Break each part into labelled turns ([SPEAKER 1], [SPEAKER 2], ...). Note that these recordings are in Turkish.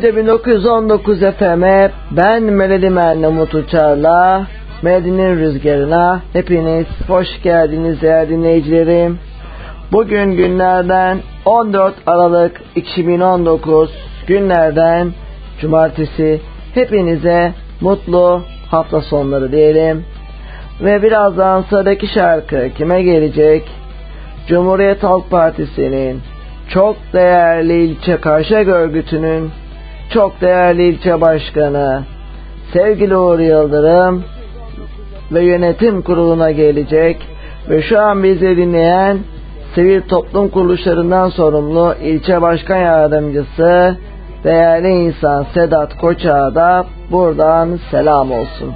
[SPEAKER 1] Radyo 1919 FM'e ben Melodi Merne Umut Uçar'la Melodi'nin rüzgarına hepiniz hoş geldiniz değerli dinleyicilerim. Bugün günlerden 14 Aralık 2019 günlerden cumartesi hepinize mutlu hafta sonları diyelim. Ve birazdan sıradaki şarkı kime gelecek? Cumhuriyet Halk Partisi'nin çok değerli ilçe Karşıyaka örgütünün çok değerli ilçe başkanı sevgili Uğur Yıldırım ve yönetim kuruluna gelecek ve şu an bizi dinleyen sivil toplum kuruluşlarından sorumlu ilçe başkan yardımcısı değerli insan Sedat Koçak'a da buradan selam olsun.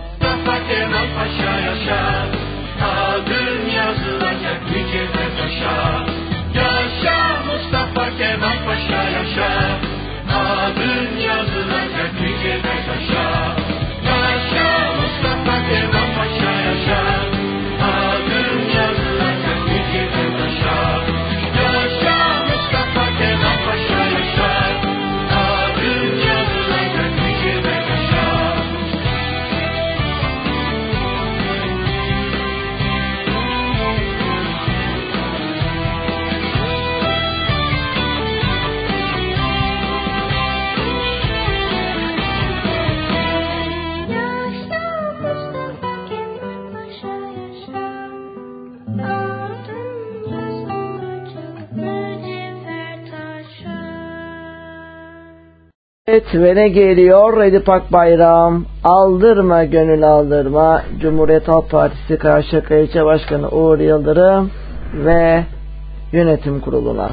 [SPEAKER 1] Evet ve ne geliyor? Edip Akbayram aldırma gönül aldırma. Cumhuriyet Halk Partisi Karşıyaka İlçe Başkanı Uğur Yıldırım ve yönetim kuruluna.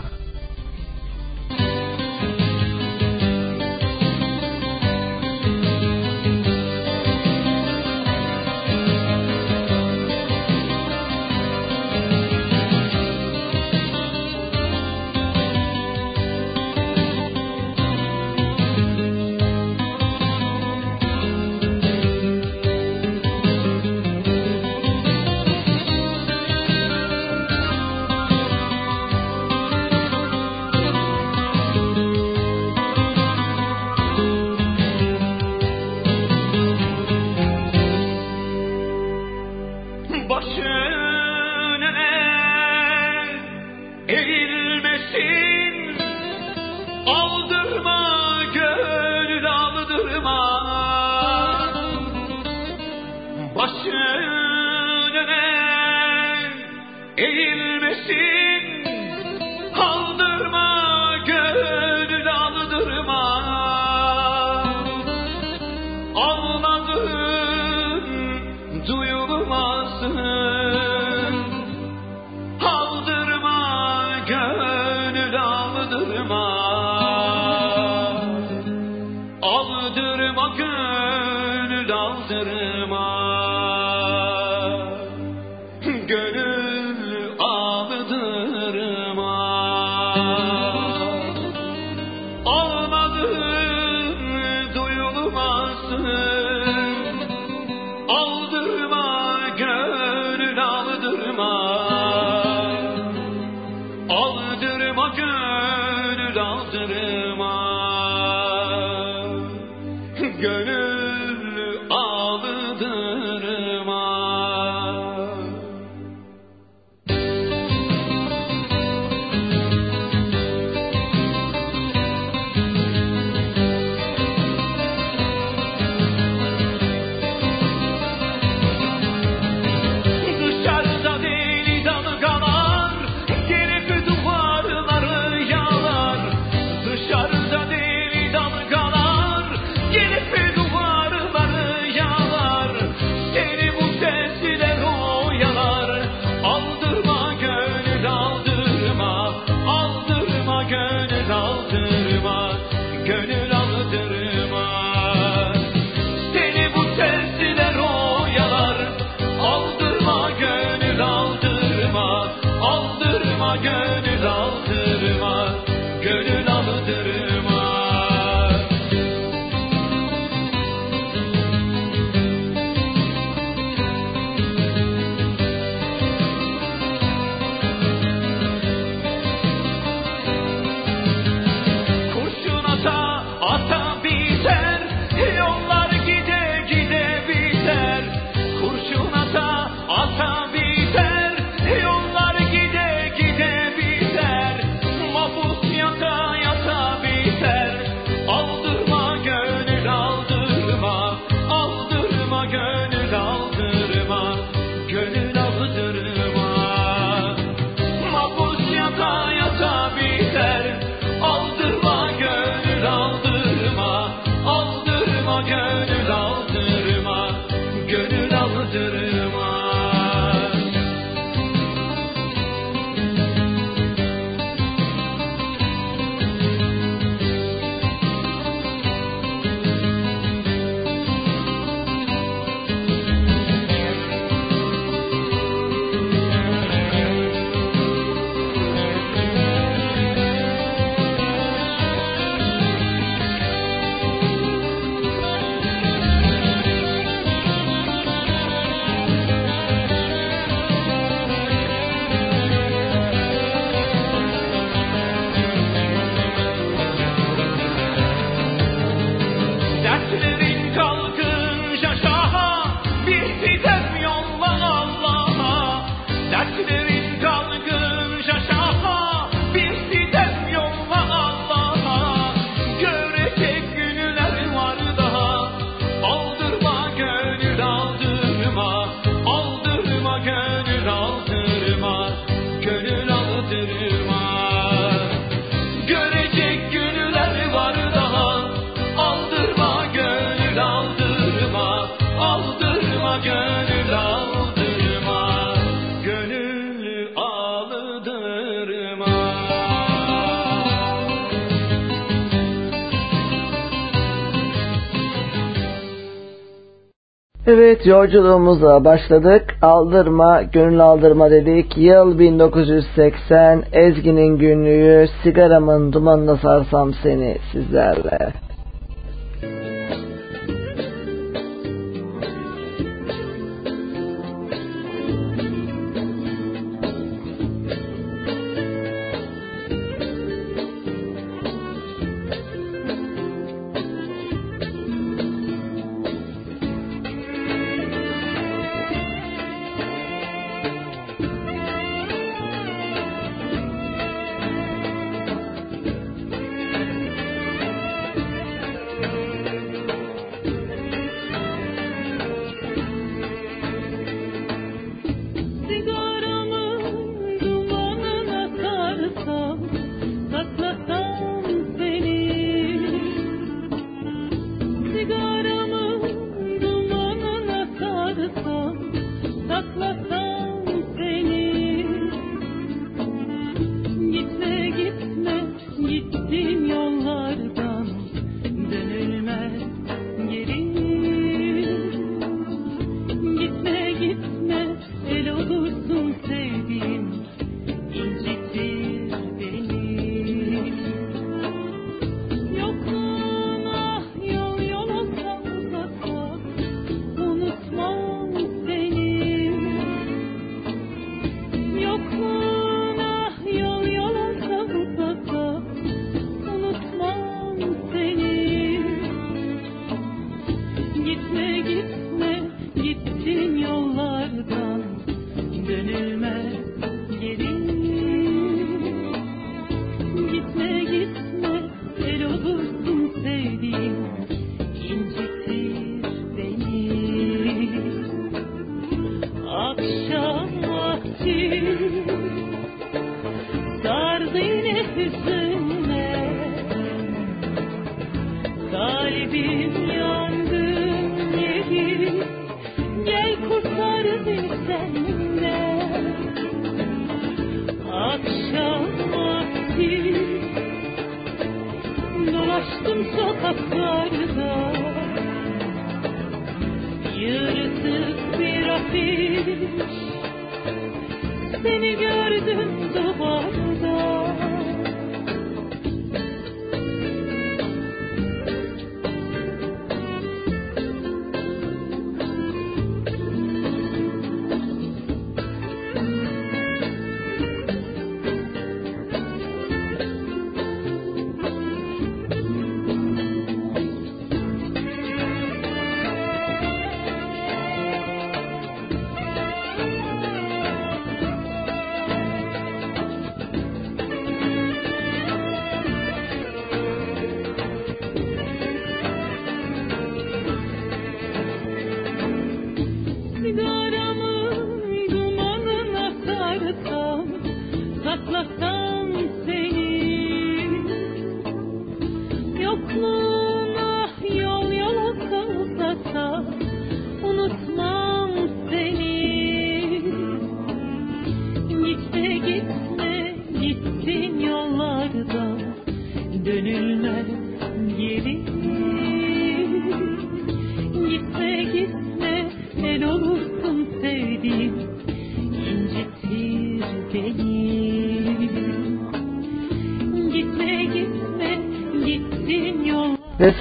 [SPEAKER 2] Yolculuğumuza başladık. Aldırma, gönül aldırma dedik. Yıl 1980, Ezgi'nin günlüğü, sigaramın dumanına sarsam seni sizlerle.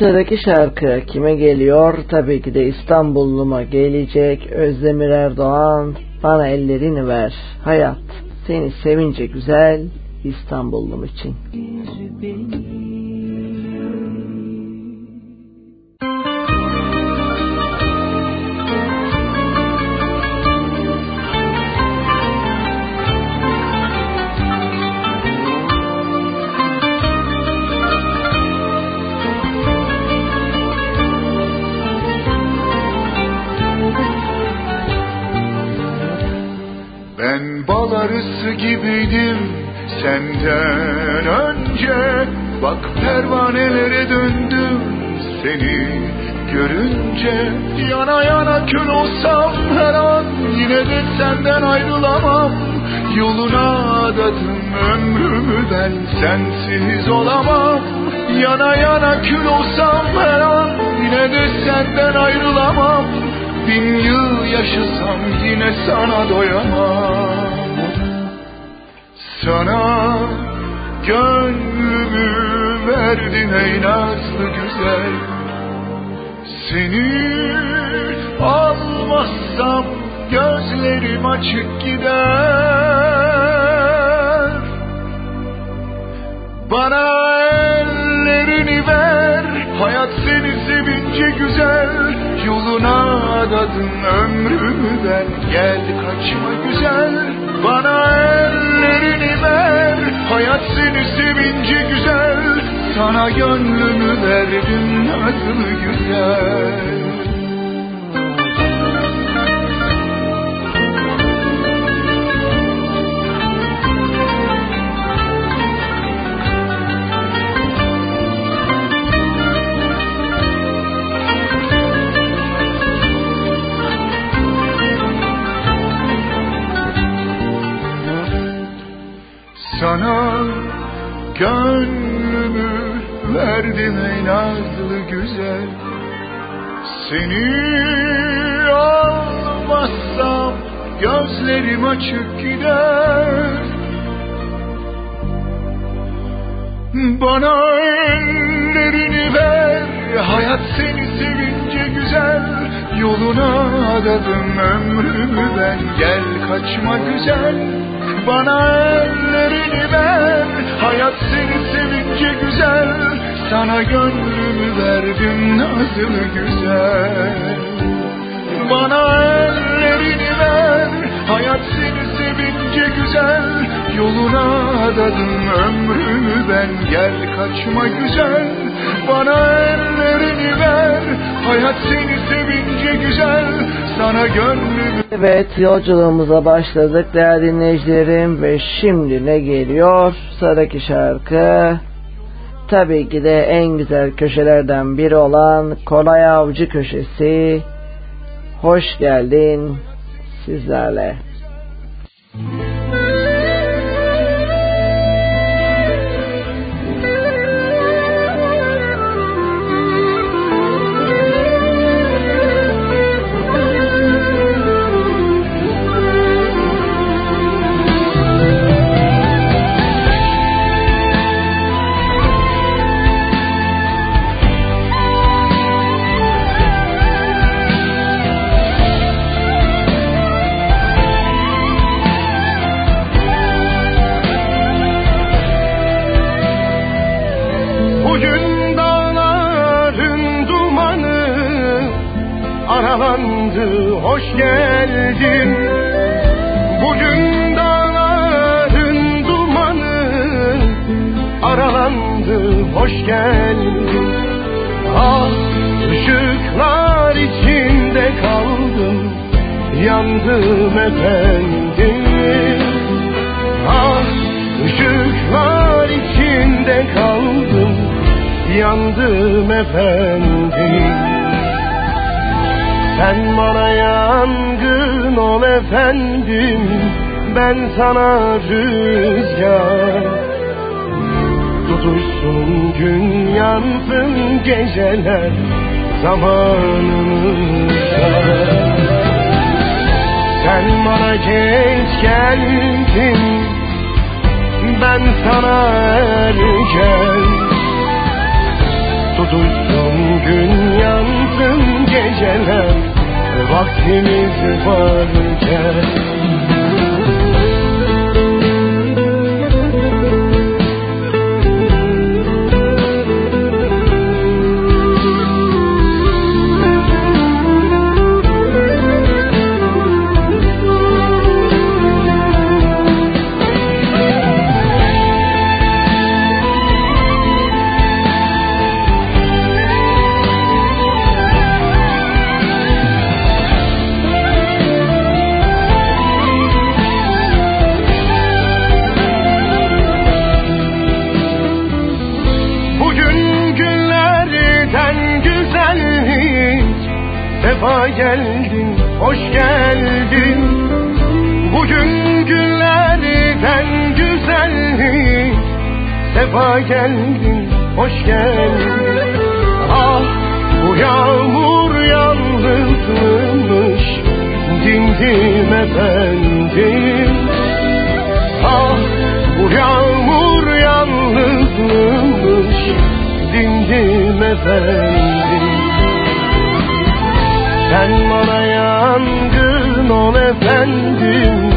[SPEAKER 1] Sıradaki şarkı kime geliyor? Tabii ki de İstanbulluma gelecek Özdemir Erdoğan Bana ellerini ver hayat Seni sevince güzel İstanbullum için.
[SPEAKER 3] Senden önce Bak pervanelere döndüm seni görünce. Yana yana kül olsam her an yine de senden ayrılamam. Yoluna adadım ömrümü ben sensiz olamam. Yana yana kül olsam her an yine de senden ayrılamam. Bin yıl yaşasam yine sana doyamam Sana gönlümü verdim ey nazlı güzel. Seni almazsam gözlerim açık gider. Bana ellerini ver Hayat seni sevince güzel. Yoluna adadım ömrümü ben Gel kaçma güzel. Bana ellerini ver. Hayat seni sevince güzel. Sana gönlümü verdim nazlı güzel Seni almazsam gözlerim açık gider. Bana ellerini ver Hayat seni sevince güzel. Yoluna adadım ömrümü ben Gel kaçma güzel. Bana ellerini ver Hayat seni sevince güzel Sana gönlümü verdim nazlı güzel. Bana ellerini ver Hayat seni sevince güzel. Yoluna adadım ömrümü ben Gel kaçma güzel. Bana ellerini
[SPEAKER 4] ver Hayat seni sevince güzel. Sana gönlümü
[SPEAKER 2] Evet yolculuğumuza başladık değerli dinleyicilerim ve şimdi ne geliyor? Sıradaki şarkı tabii ki de en güzel köşelerden biri olan Kolay Avcı köşesi. Hoş geldin sizlerle.
[SPEAKER 4] Bugün sana rüzgar. Tutuşsun gün yansın geceler Zamanımızda. Sen bana geç geldin Ben sana erken. Tutuşsun gün yansın geceler Vaktimiz varken geldin, hoş geldin. Bugün günlerden güzellik Sefa geldin, hoş geldin. Ah bu yağmur yalnızmış Dindim efendim. Ah bu yağmur yalnızmış Dindim efendim Sen bana yangın ol efendim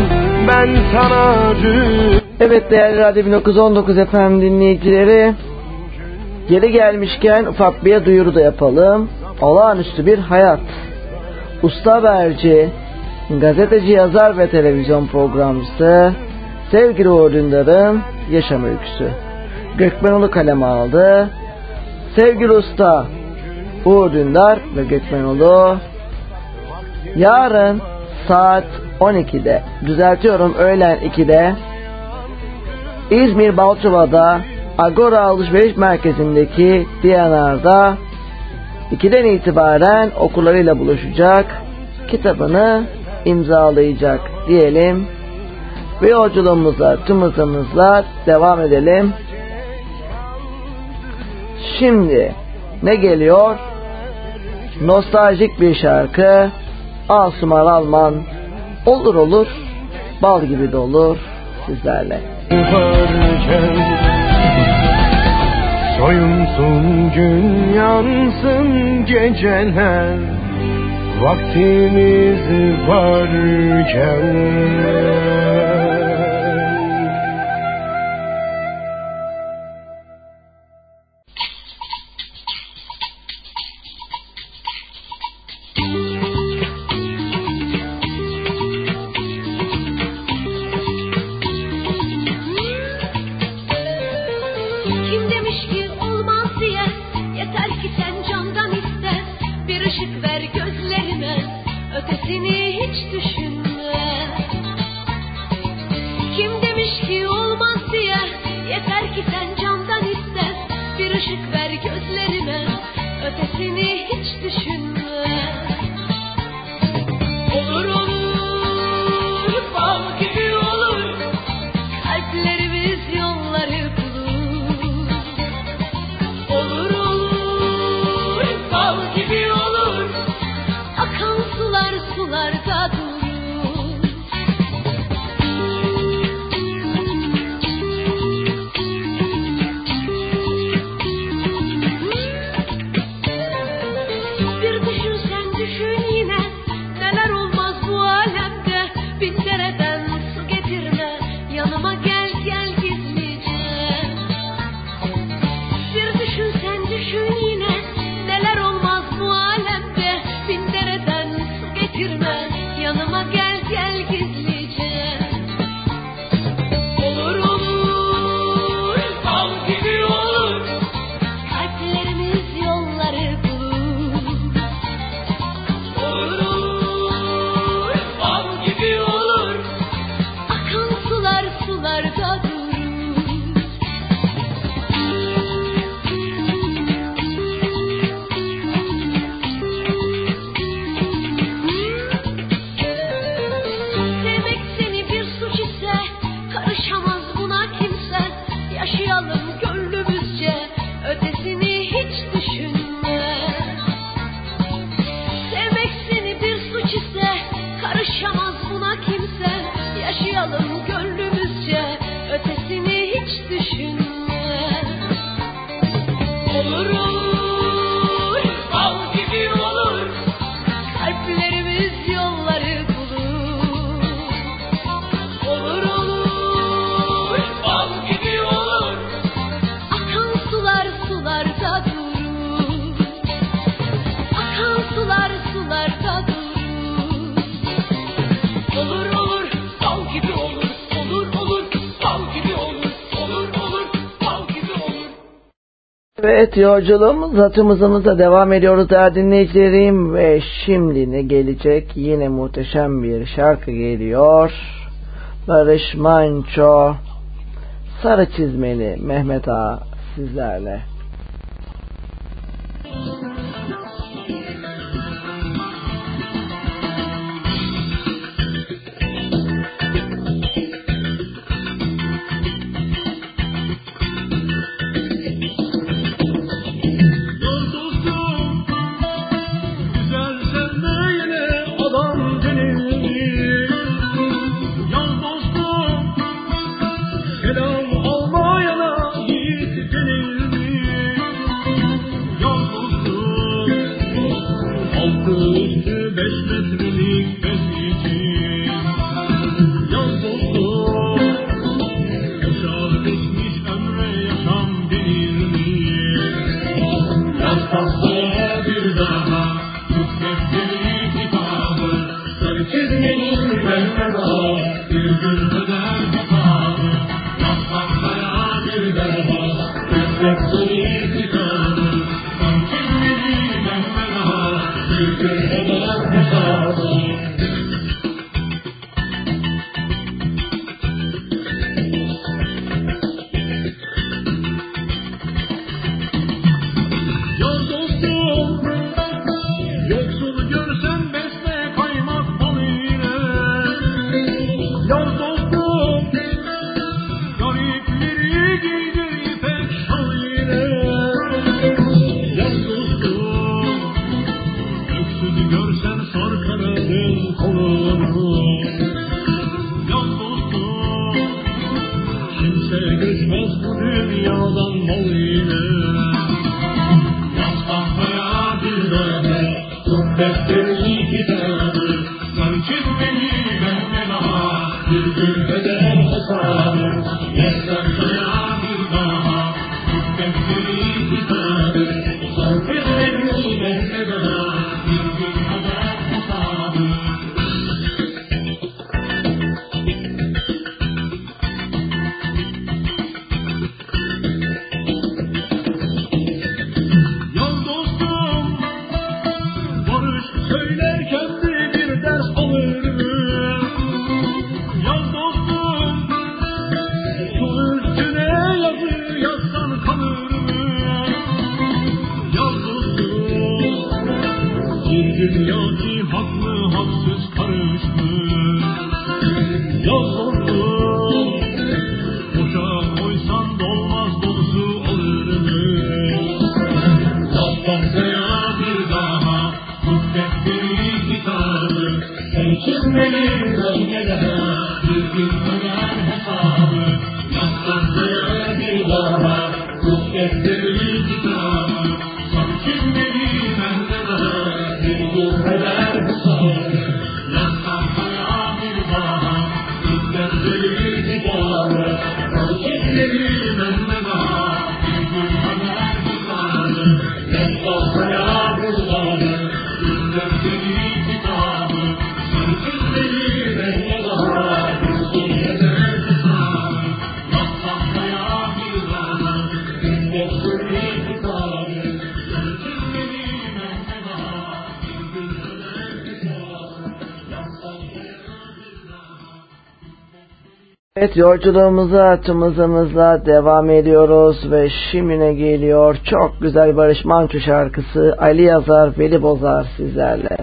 [SPEAKER 4] Ben sana rüzgar
[SPEAKER 2] Evet değerli Radyo 1919 efendim dinleyicileri. Geri gelmişken ufak bir duyuru da yapalım. Olağanüstü bir hayat. Usta haberci, gazeteci yazar ve televizyon programcısı sevgili Uğur Dündar'ın yaşam öyküsü. Gökmenoğlu kaleme aldı. Sevgili usta Uğur Dündar ve Gökmenoğlu yarın saat 12'de düzeltiyorum öğlen 2'de İzmir Balçova'da Agora Alışveriş Merkezi'ndeki Diyanar'da 2'den itibaren okullarıyla buluşacak, kitabını imzalayacak diyelim. Ve yolculuğumuza tüm hızımızla devam edelim. Şimdi ne geliyor? Nostaljik bir şarkı. Asuman Alman. Olur olur, bal gibi de olur sizlerle.
[SPEAKER 4] Soyunsun gün yansın geceler Vaktimiz varken
[SPEAKER 2] Evet yolculuğumuz hatımızımıza devam ediyoruz değerli dinleyicilerim ve şimdi ne gelecek yine muhteşem bir şarkı geliyor. Barış Manço Sarı Çizmeli Mehmet Ağa sizlerle.
[SPEAKER 1] Thank you. Evet yolculuğumuza tımızımızla devam ediyoruz ve şimdine geliyor çok güzel Barış Manço şarkısı Ali Yazar Veli Bozar sizlerle.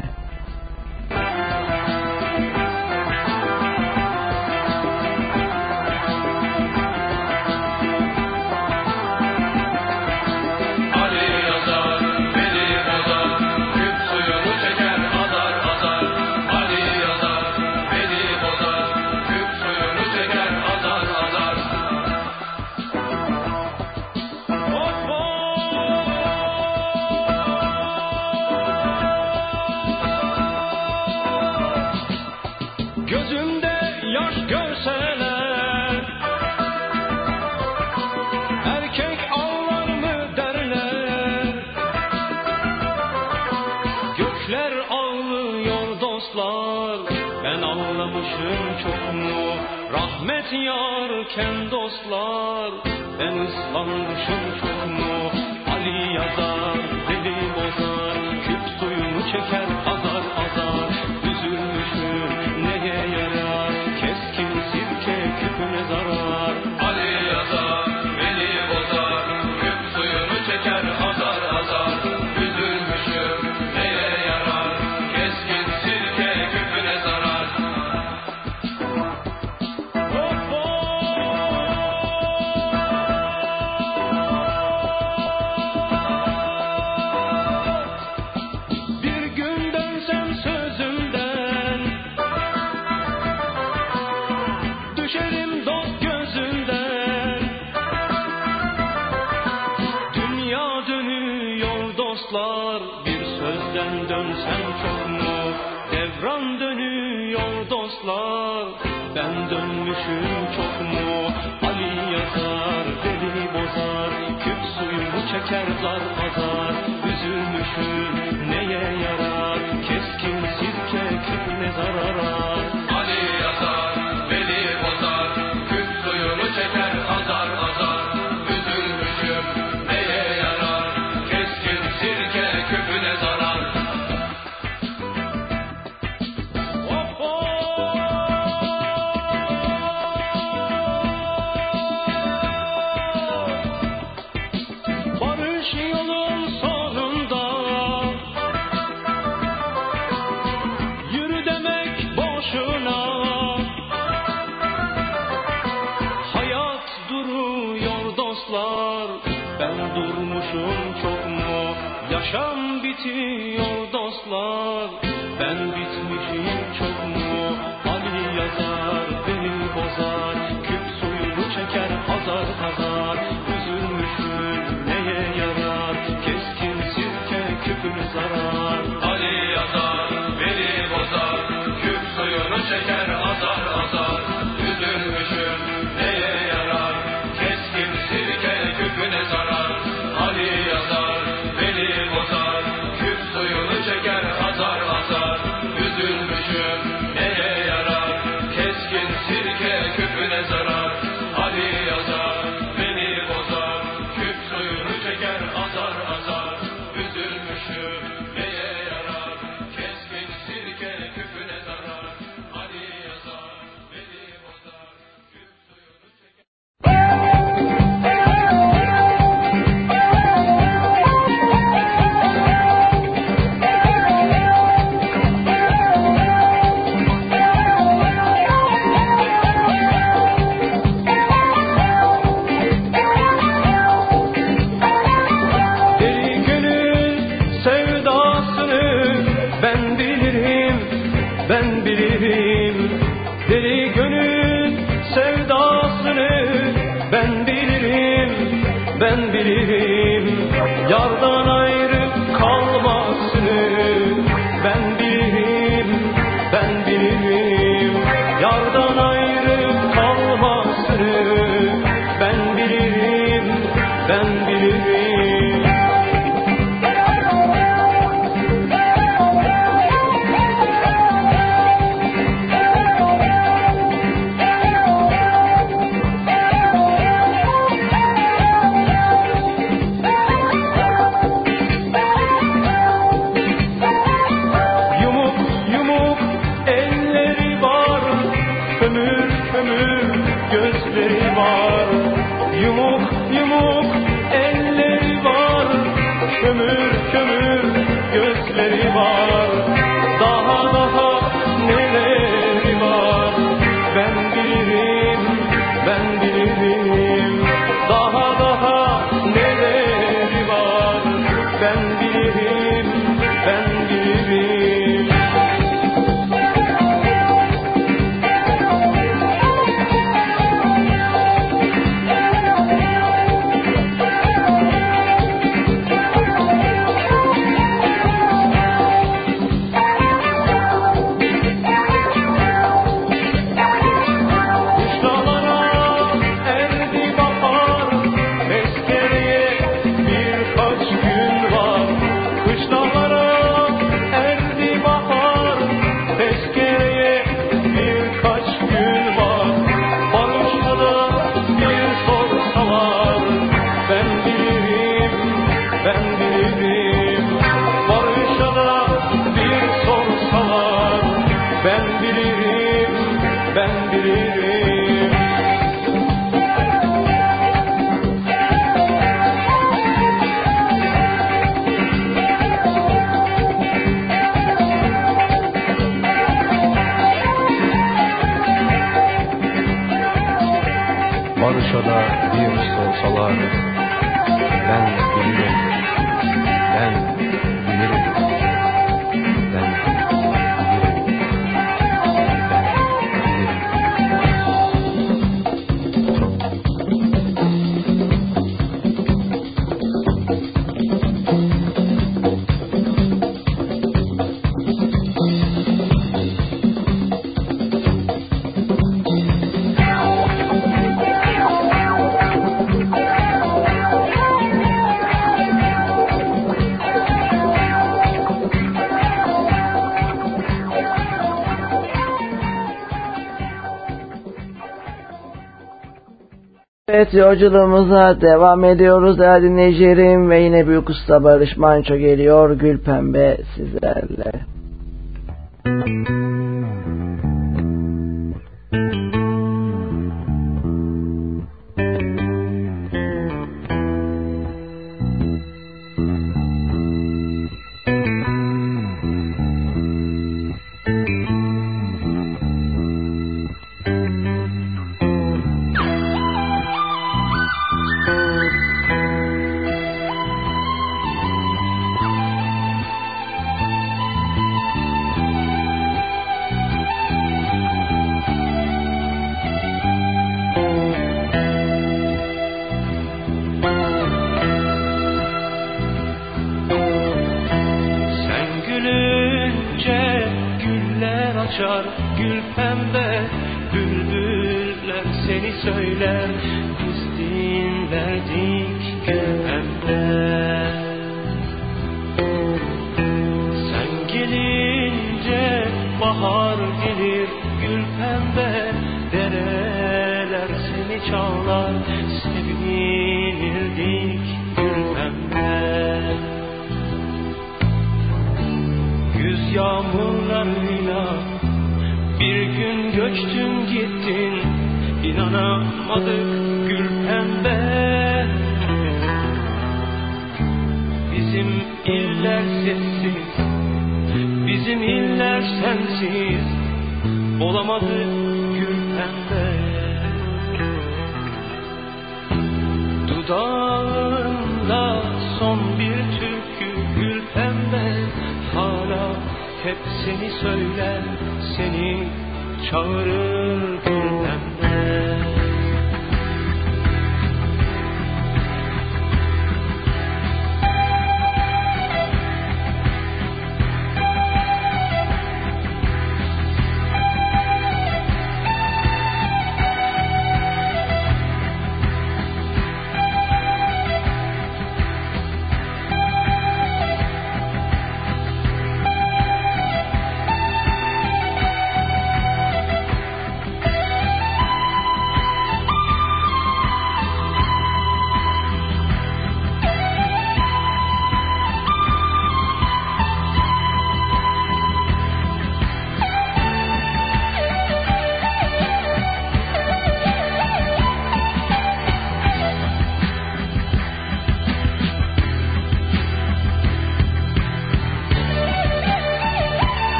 [SPEAKER 1] Evet yolculuğumuza devam ediyoruz değerli dinleyicilerim ve yine büyük usta Barış Manço geliyor Gül Pembe
[SPEAKER 2] size.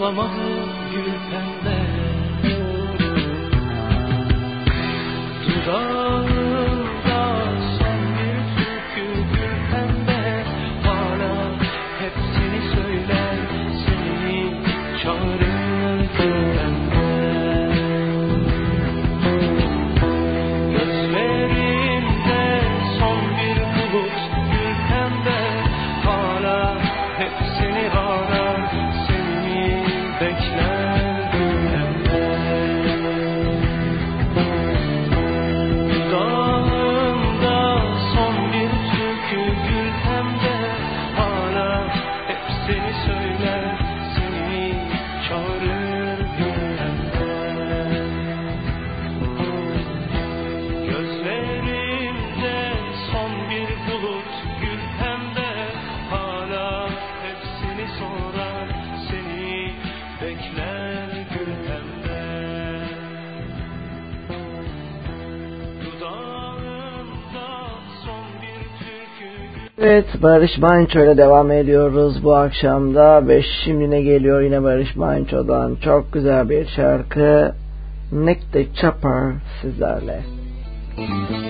[SPEAKER 2] 我
[SPEAKER 1] 梦 Barış Manço ile devam ediyoruz bu akşamda. Beş şimdine geliyor yine Barış Manço'dan. Çok güzel bir şarkı. Nick the Chopper sizlerle. Müzik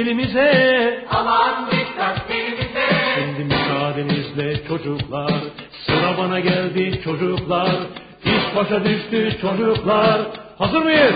[SPEAKER 1] belimize Aman dikkat belimize Şimdi müsaadenizle çocuklar Sıra bana geldi çocuklar. İş başa düştü çocuklar. Hazır mıyız?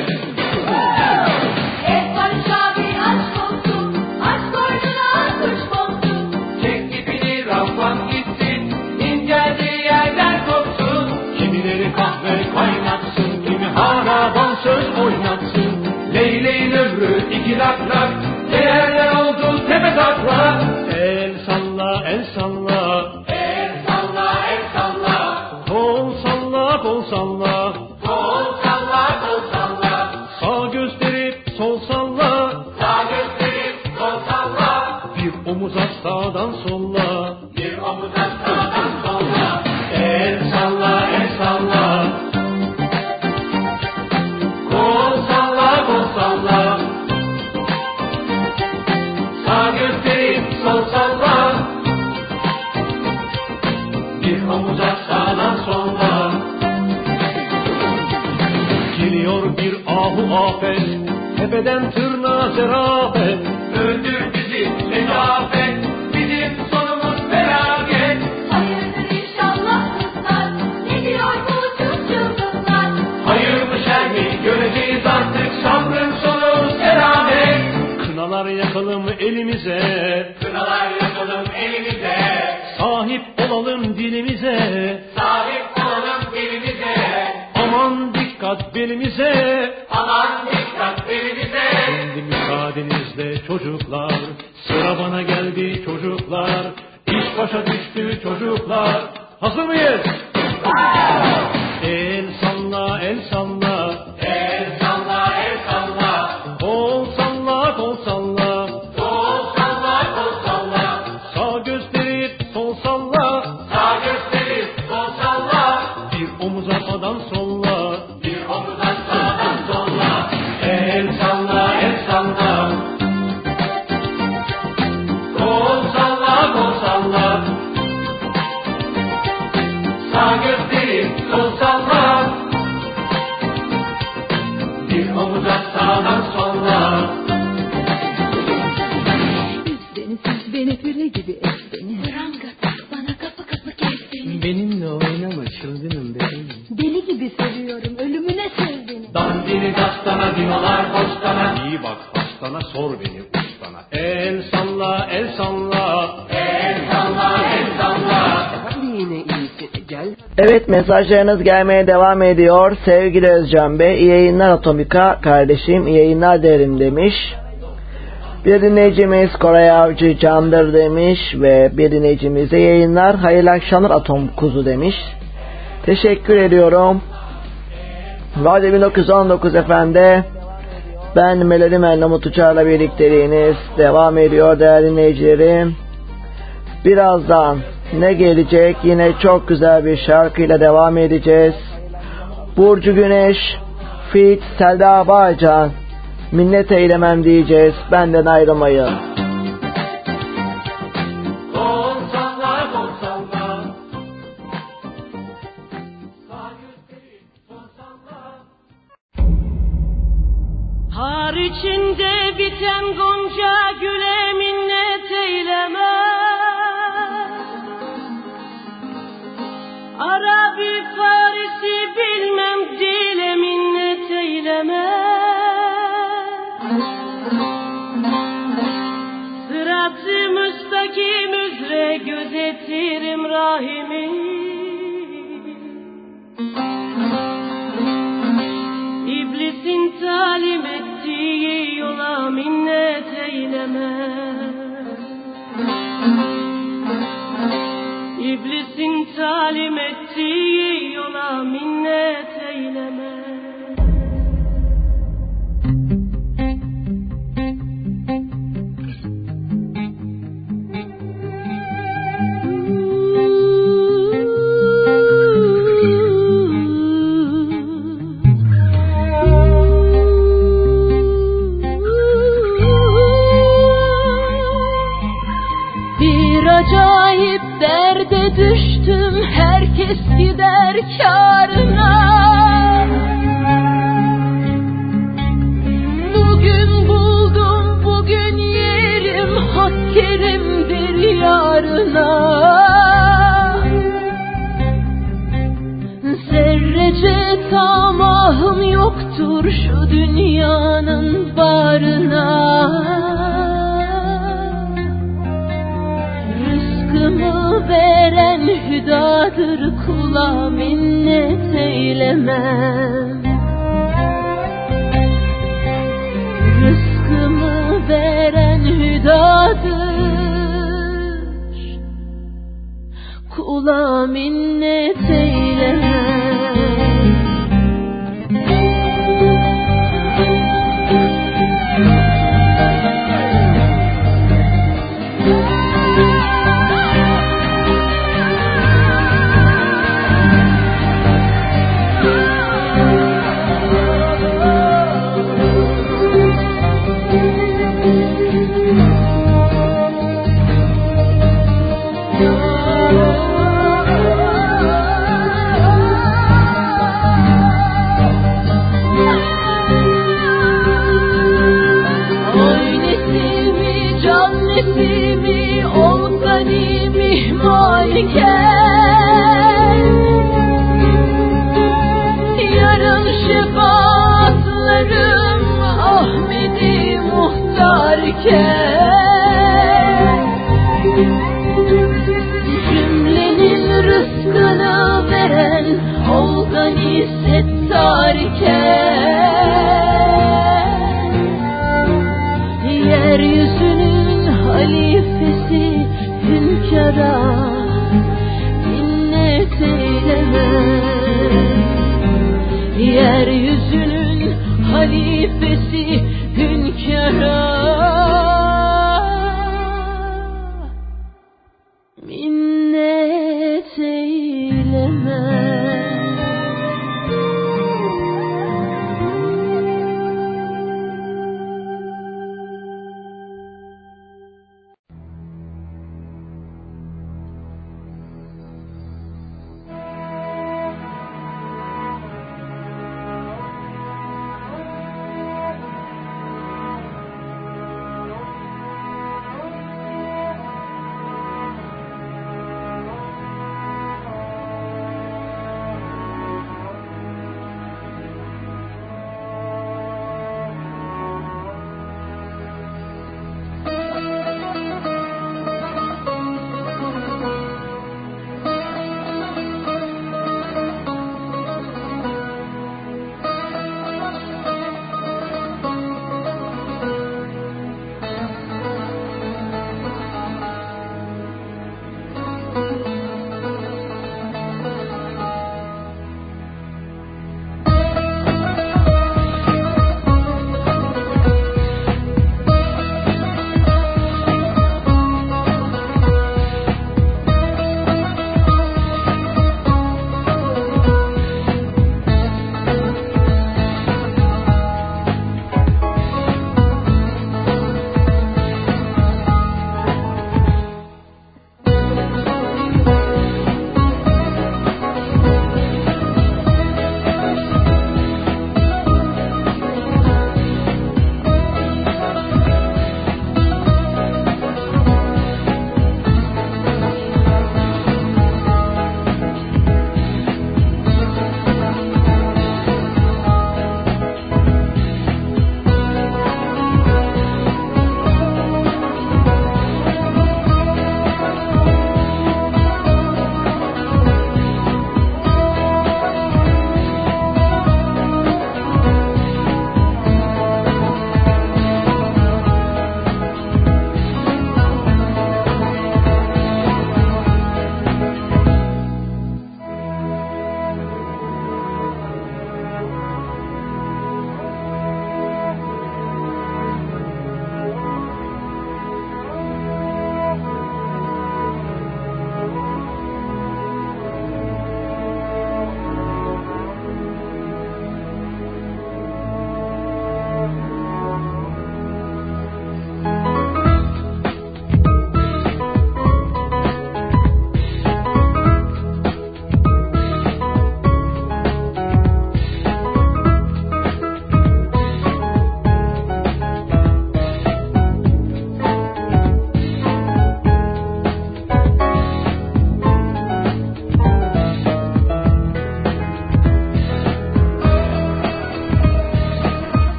[SPEAKER 2] Mesajlarınız gelmeye devam ediyor. Sevgili Özcan Bey, iyi yayınlar Atomika kardeşim, iyi yayınlar derim demiş. Bir dinleyicimiz Koray Avcı Candır demiş ve bir dinleyicimiz yayınlar hayırlı akşamlar Atom Kuzu demiş. Teşekkür ediyorum. Radyo 1919 efendi. Ben Melodi Mernamut Uçar'la birlikteliğiniz devam ediyor değerli dinleyicilerim. Birazdan
[SPEAKER 5] ne gelecek? Yine çok güzel bir şarkıyla devam edeceğiz. Burcu Güneş, Fit, Selda Bağcan, minnet eylemem diyeceğiz benden ayrılmayın.
[SPEAKER 6] Kula minnet eyle.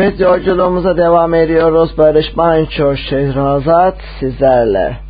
[SPEAKER 1] Evet yolculuğumuza devam ediyoruz. Barış Manço, Şehrazat sizlerle.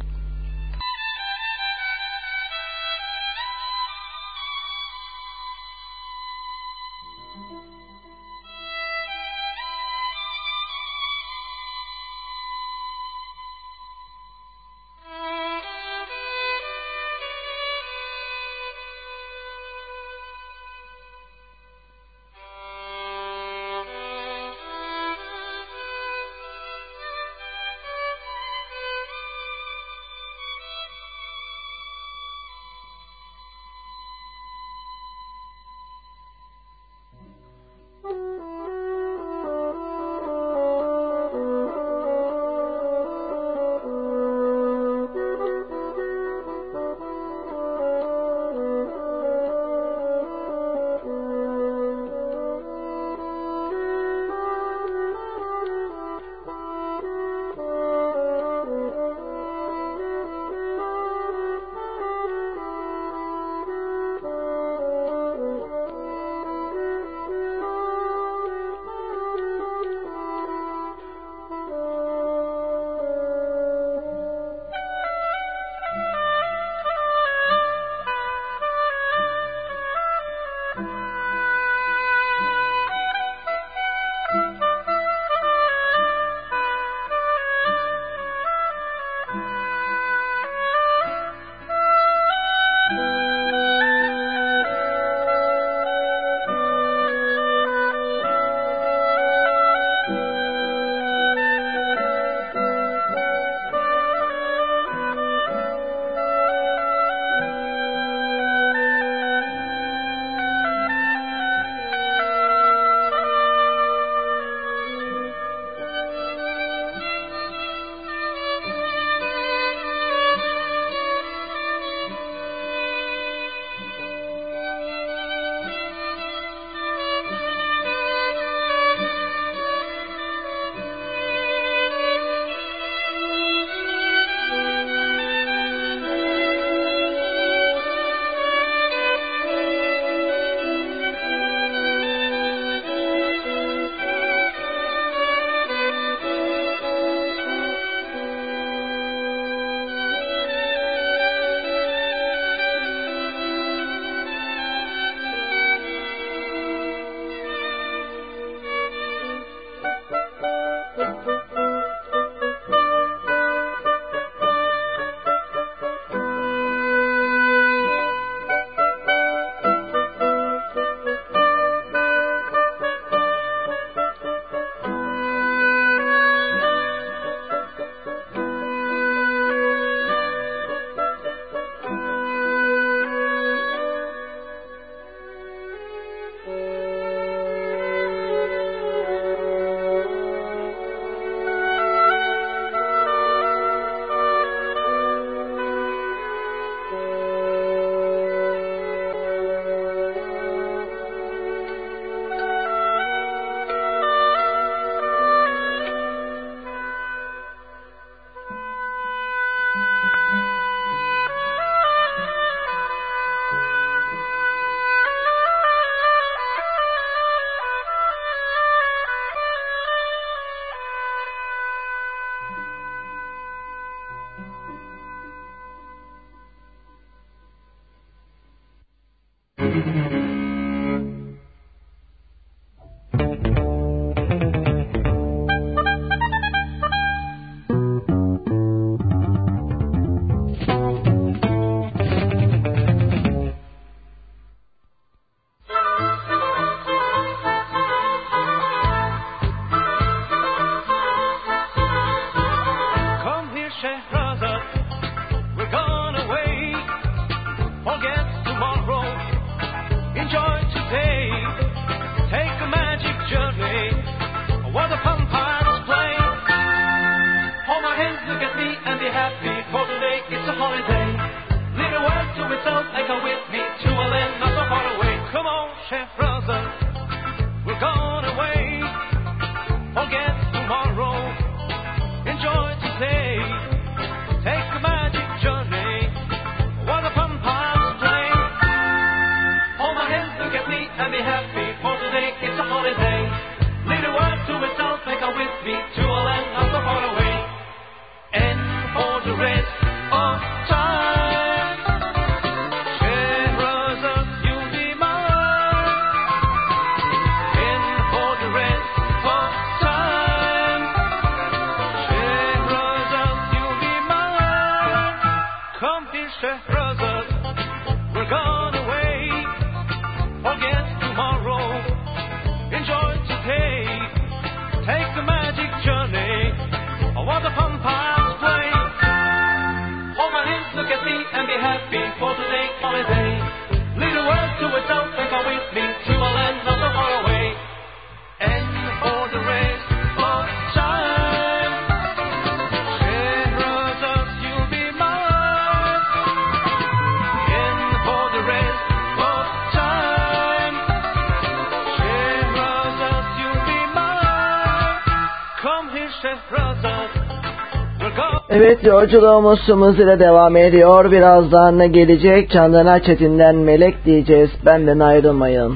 [SPEAKER 1] Evet yolculuğumuz Sumuz ile devam ediyor. Birazdan ne gelecek? Candan Çetin'den Melek diyeceğiz. Benden ayrılmayın.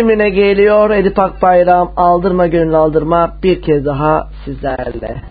[SPEAKER 1] biçimine geliyor Edip Akbayram aldırma gönül aldırma bir kez daha sizlerle.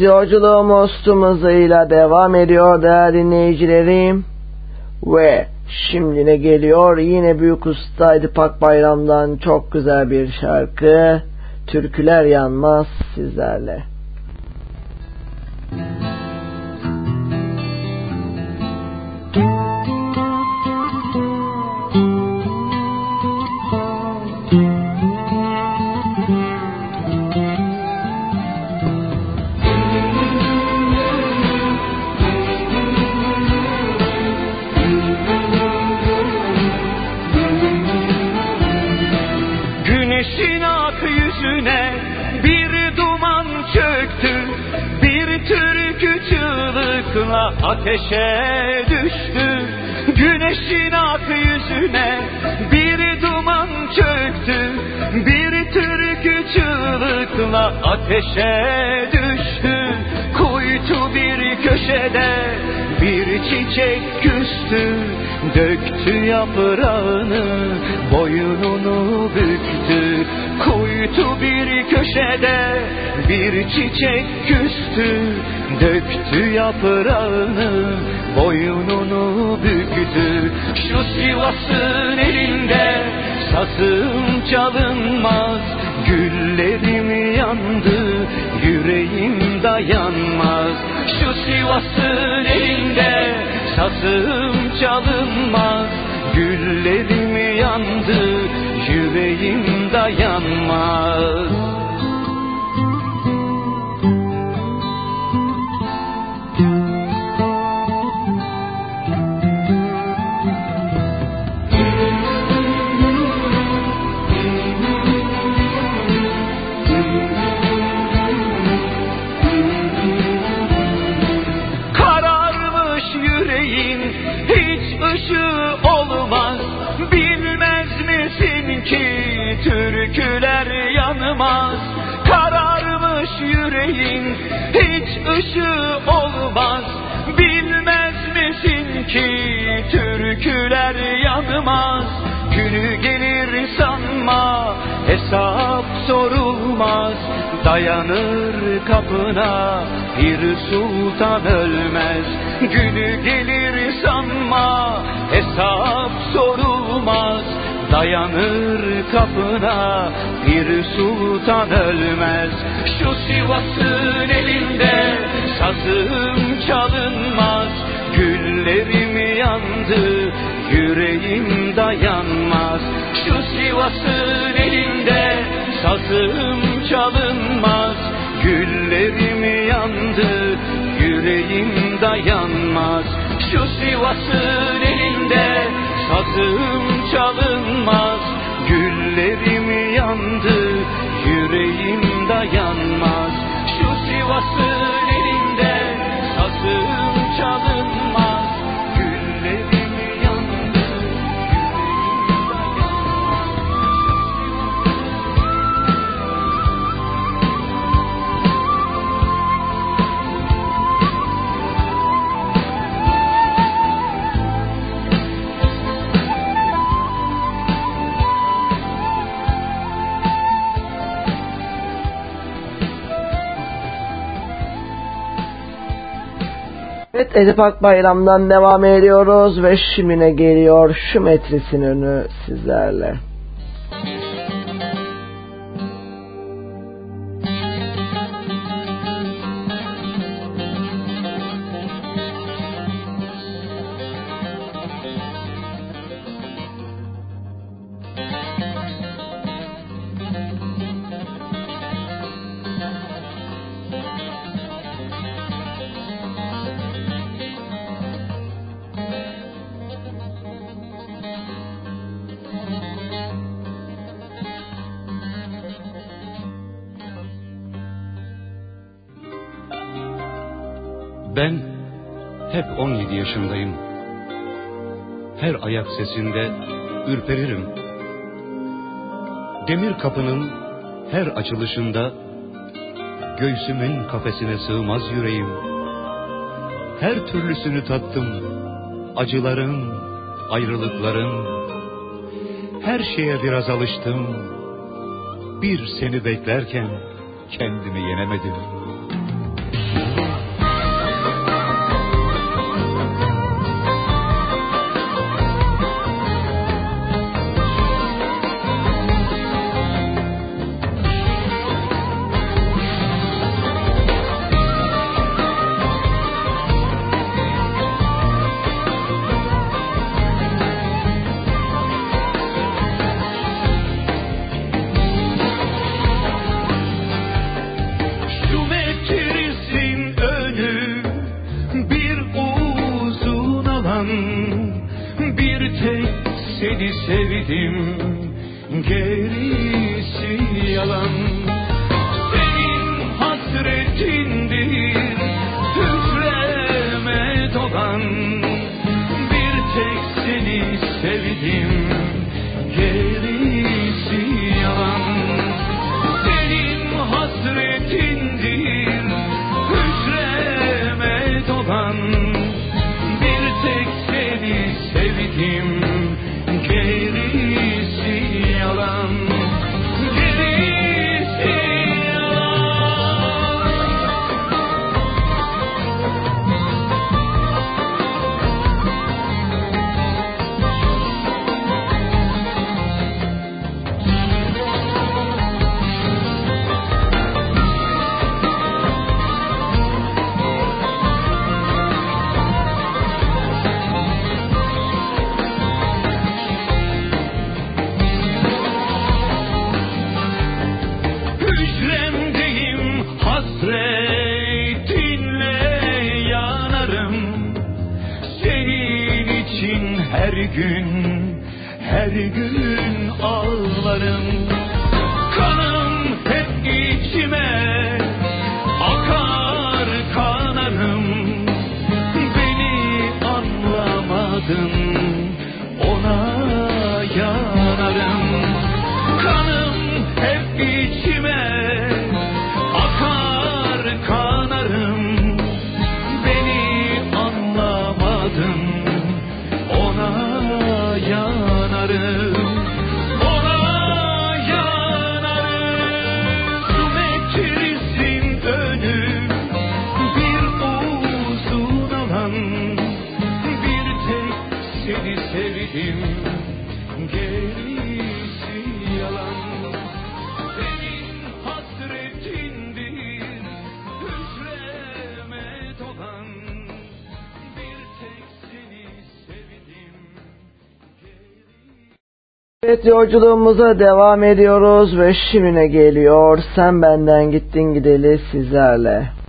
[SPEAKER 1] Yolculuğumuz tüm hızıyla devam ediyor değerli dinleyicilerim. Ve şimdi ne geliyor? Yine Büyük Ustaydı Pak Bayram'dan çok güzel bir şarkı. Türküler yanmaz sizlerle.
[SPEAKER 4] ateşe düştü Kuytu bir köşede bir çiçek küstü. Döktü yaprağını boynunu büktü. Kuytu bir köşede bir çiçek küstü. Döktü yaprağını boynunu büktü. Şu Sivas'ın elinde
[SPEAKER 1] sazı Edipak Bayram'dan devam ediyoruz ve şimine geliyor şu metresin önü sizlerle.
[SPEAKER 7] sesinde ürperirim. Demir kapının her açılışında göğsümün kafesine sığmaz yüreğim. Her türlüsünü tattım, acıların, ayrılıkların. Her şeye biraz alıştım, bir seni beklerken kendimi yenemedim.''
[SPEAKER 1] gün her gün ağlarım.
[SPEAKER 2] Evet yolculuğumuza devam ediyoruz ve şimine geliyor. Sen benden gittin gideli sizlerle.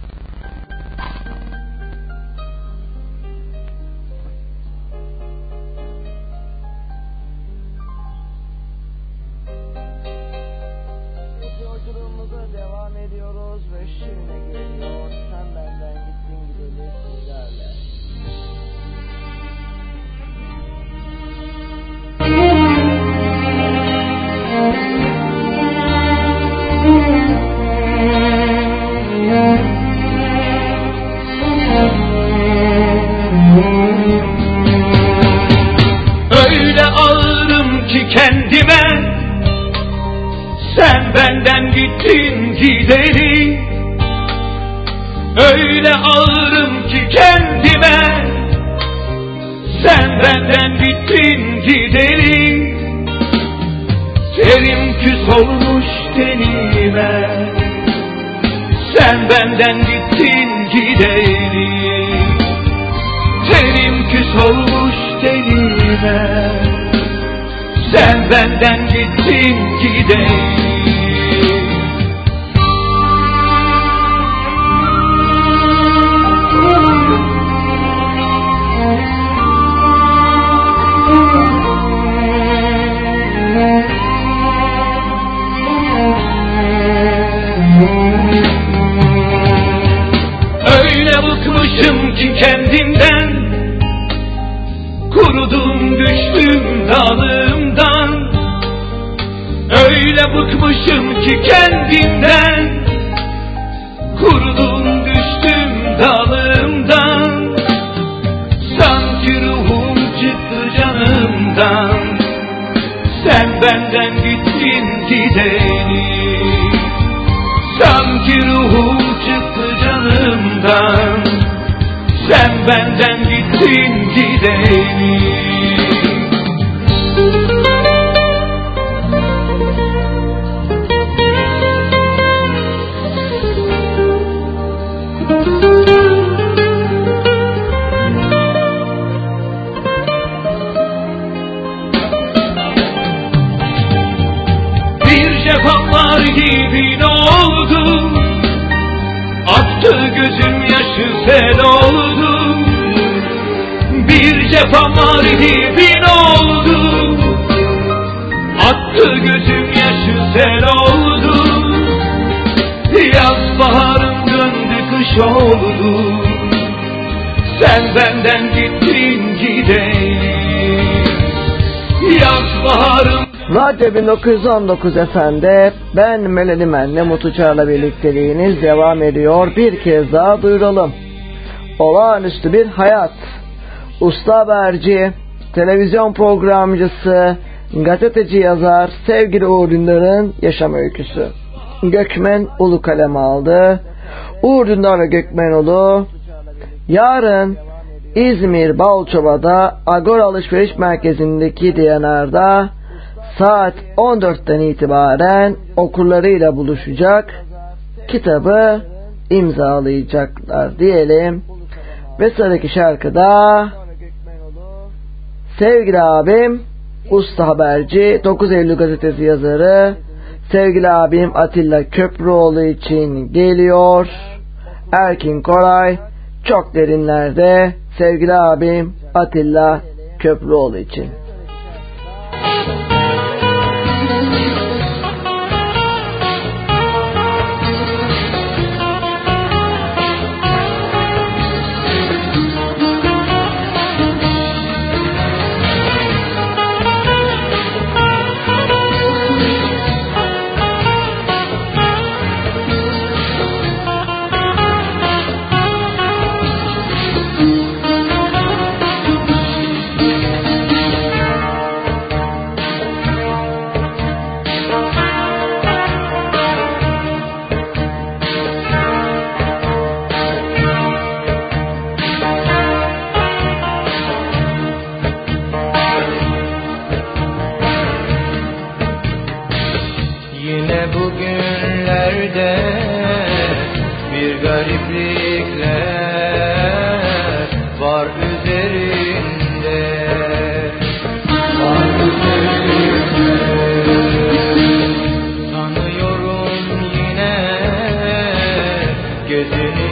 [SPEAKER 2] 1919 efendi ben Melodi Men'le Mutlu Çağ'la birlikteliğiniz devam ediyor. Bir kez daha duyuralım. Olağanüstü bir hayat. Usta haberci, televizyon programcısı, gazeteci yazar sevgili Uğur Dündar'ın yaşam öyküsü. Gökmen Ulu kaleme aldı. Uğur Dündar ve Gökmen Ulu yarın İzmir Balçova'da Agora Alışveriş Merkezi'ndeki DNR'da saat 14'ten itibaren okurlarıyla buluşacak kitabı imzalayacaklar diyelim. Ve sıradaki şarkıda sevgili abim usta haberci 9 Eylül gazetesi yazarı sevgili abim Atilla Köprüoğlu için geliyor. Erkin Koray çok derinlerde sevgili abim Atilla Köprüoğlu için.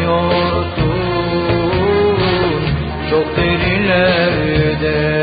[SPEAKER 8] Geziniyorsun çok derinlerde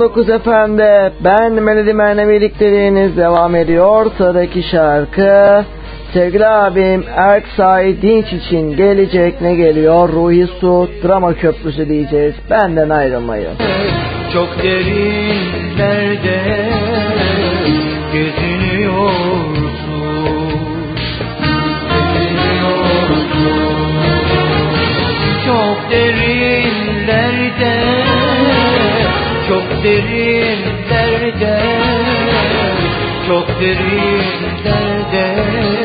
[SPEAKER 2] 1919 efendi ben Melodi Menevilik dediğiniz devam ediyor. Sıradaki şarkı sevgili abim Erksay Dinç için gelecek ne geliyor? Ruhi Su Drama Köprüsü diyeceğiz. Benden ayrılmayın.
[SPEAKER 8] Çok derinlerde geziniyorsun Çok derinlerde Çok derinlerde Çok derinlerde Geziniyorsun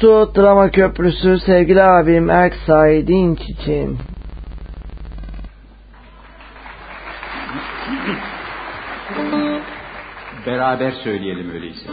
[SPEAKER 2] Su Drama Köprüsü sevgili abim Erksay Dinç için.
[SPEAKER 9] Beraber söyleyelim öyleyse.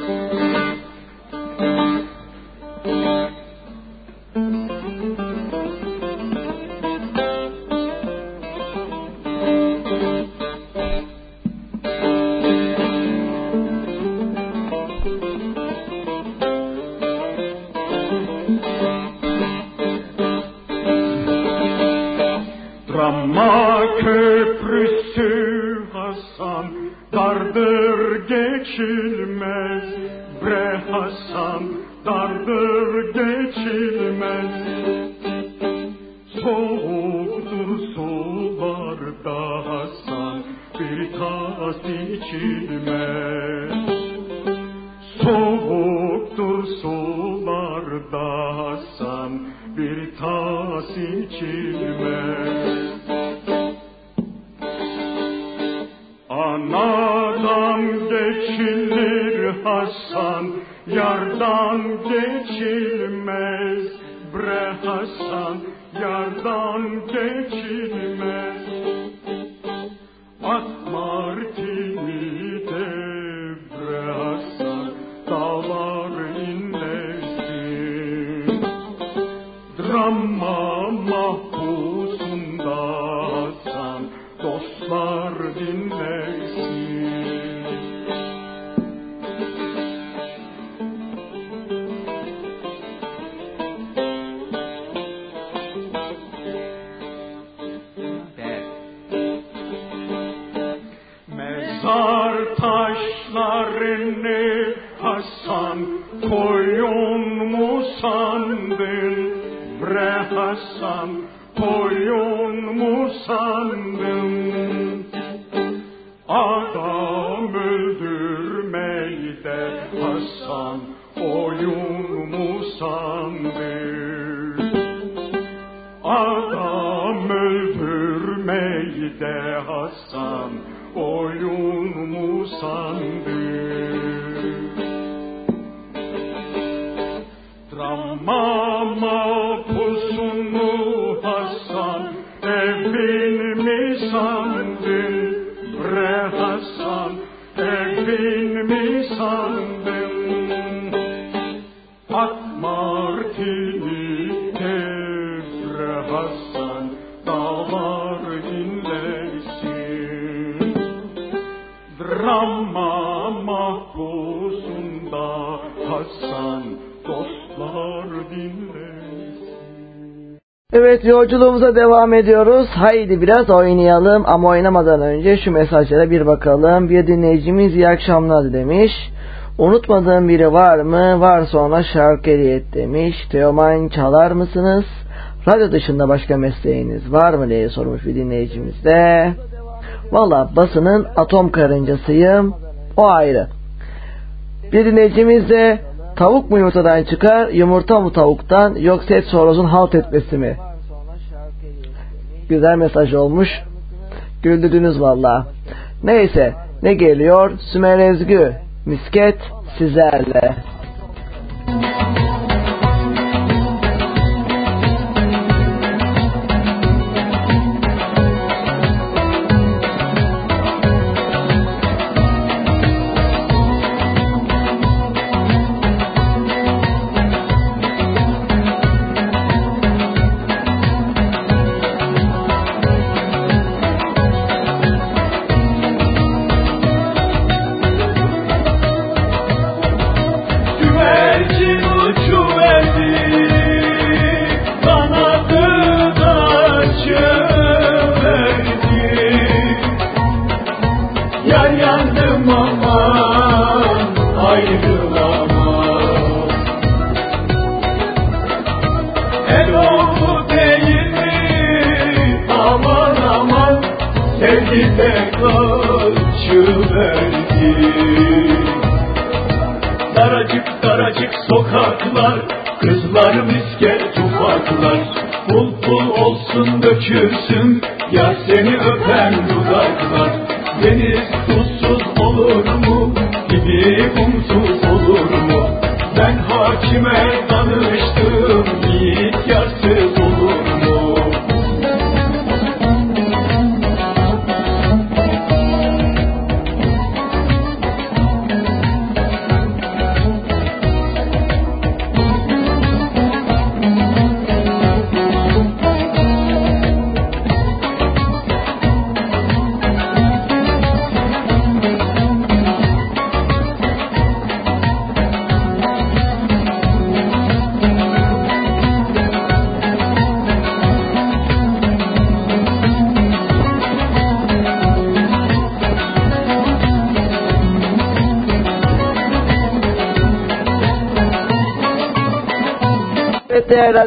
[SPEAKER 10] Koyun mu sandın? Bre Hasan
[SPEAKER 2] yolculuğumuza devam ediyoruz. Haydi biraz oynayalım ama oynamadan önce şu mesajlara bir bakalım. Bir dinleyicimiz iyi akşamlar demiş. Unutmadığım biri var mı? Varsa ona şarkı hediye demiş. Teoman çalar mısınız? Radyo dışında başka mesleğiniz var mı diye sormuş bir dinleyicimiz de. Valla basının atom karıncasıyım. O ayrı. Bir dinleyicimiz de Tavuk mu yumurtadan çıkar, yumurta mı tavuktan, yoksa et sorozun halt etmesi mi? Güzel mesaj olmuş. Güldürdünüz valla. Neyse, ne geliyor? Sümer Ezgü, misket sizlerle.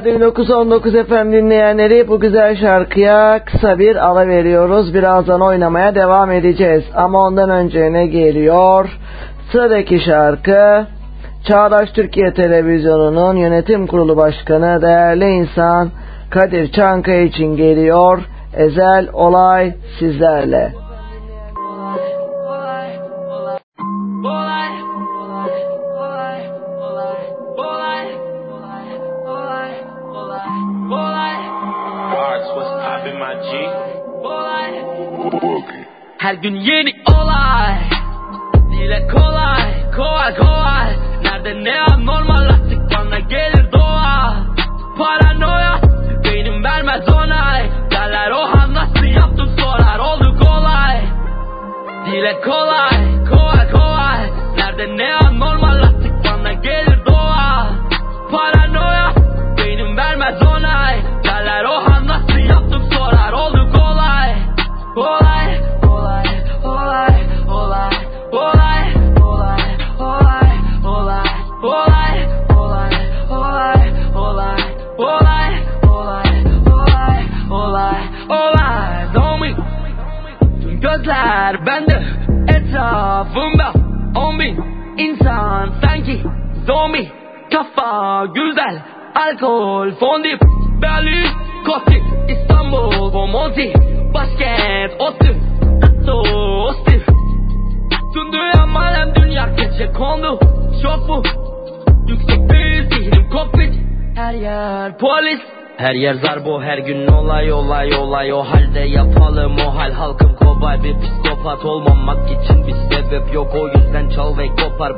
[SPEAKER 2] Radyo 1919 FM dinleyenleri bu güzel şarkıya kısa bir ara veriyoruz. Birazdan oynamaya devam edeceğiz. Ama ondan önce ne geliyor? Sıradaki şarkı Çağdaş Türkiye Televizyonu'nun yönetim kurulu başkanı değerli insan Kadir Çankaya için geliyor. Ezel olay sizlerle.
[SPEAKER 11] Her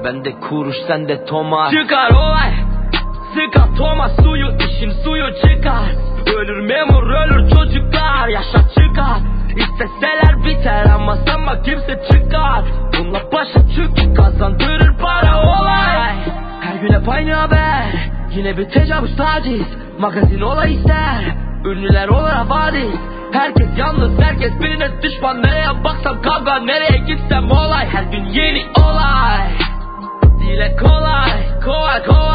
[SPEAKER 11] bende kuruş sende tomar Çıkar olay. Sıkar Thomas suyu işin suyu çıkar. Ölür memur ölür çocuklar. Yaşa çıkar. İsteseler biter ama sanma kimse çıkar. Bununla başa çünkü kazandırır para olay. Her gün hep aynı haber. Yine bir tecavüz taciz. Magazin olay ister. Ünlüler olur havadis Herkes yalnız herkes birine düşman. Nereye baksam kavga nereye Alcohol,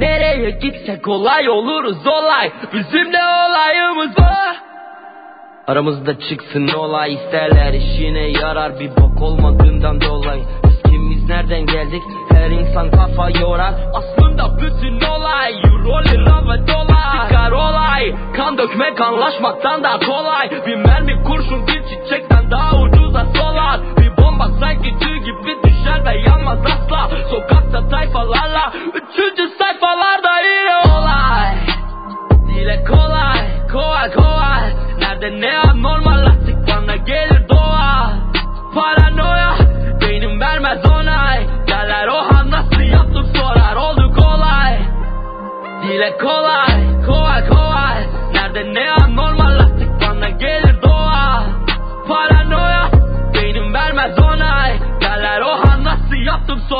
[SPEAKER 11] nereye gitsek olay oluruz olay Bizim de olayımız bu Aramızda çıksın olay isterler. İşine yarar bir bok olmadığından dolayı. Biz kimiz nereden geldik? Her insan kafa yorar. Aslında bütün olay euro lira dolar Çıkar olay kan dökmek anlaşmaktan da kolay. Bir mermi kurşun bir çiçekten daha ucuza solar. Bir bomba sanki düşer ve yanmaz asla. Sokakta tayfalarla üçüncü sayfalarda yine olay. Dile kolay kolay kolay. Nerede ne anormal artık bana gelir doğa Paranoya Beynim vermez onay. Derler oha nasıl yaptım? Sorar oldu kolay. Dile kolay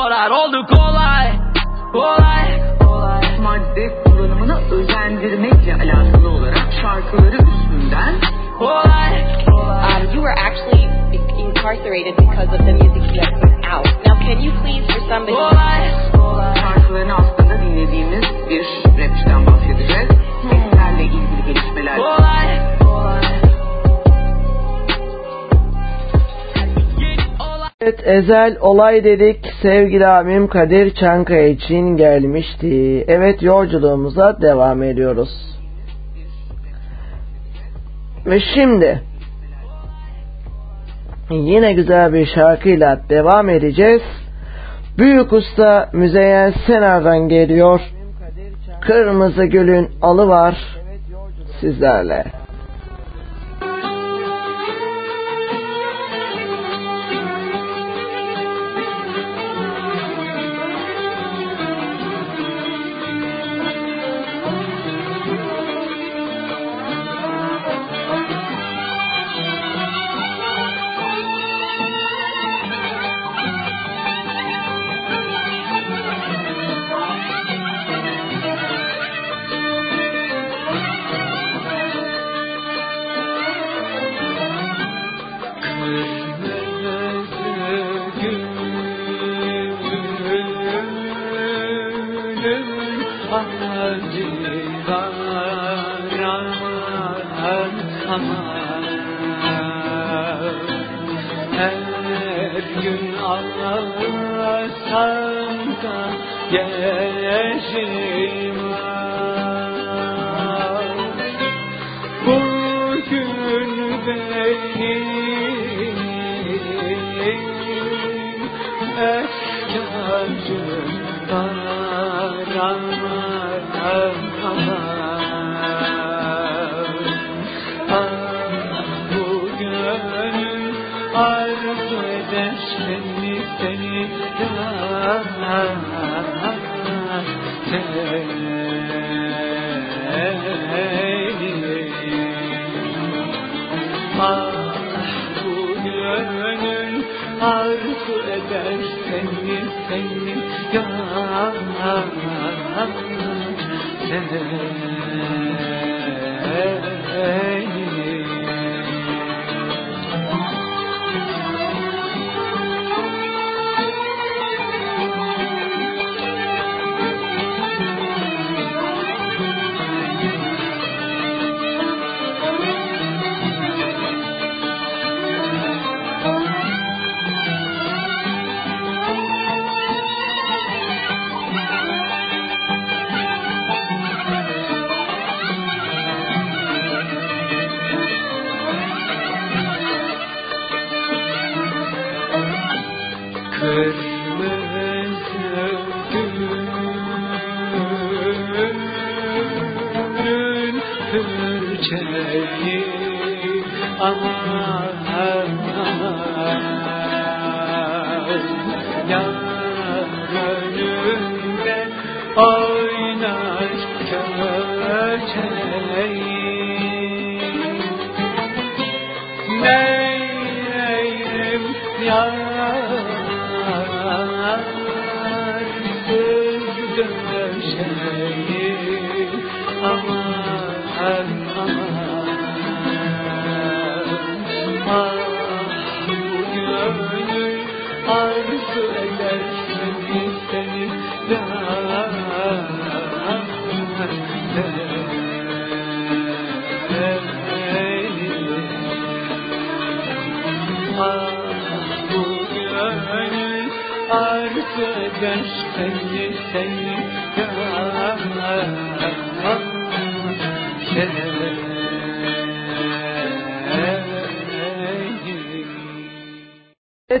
[SPEAKER 11] sorar oldu kolay Kolay kolay
[SPEAKER 12] madde kullanımını özendirmekle alakalı olarak şarkıları üstünden
[SPEAKER 11] kolay
[SPEAKER 13] Um, you were actually incarcerated because of the music you had put out. Now, can you please, for somebody...
[SPEAKER 12] şarkılarını aslında dinlediğimiz bir rapçiden bahsedeceğiz. Seslerle ilgili gelişmeler.
[SPEAKER 1] Evet Ezel olay dedik sevgili abim Kadir Çankaya için gelmişti. Evet yolculuğumuza devam ediyoruz. Ve şimdi yine güzel bir şarkıyla devam edeceğiz. Büyük usta Müzeyyen Senar'dan geliyor. Kırmızı Gül'ün alı var sizlerle.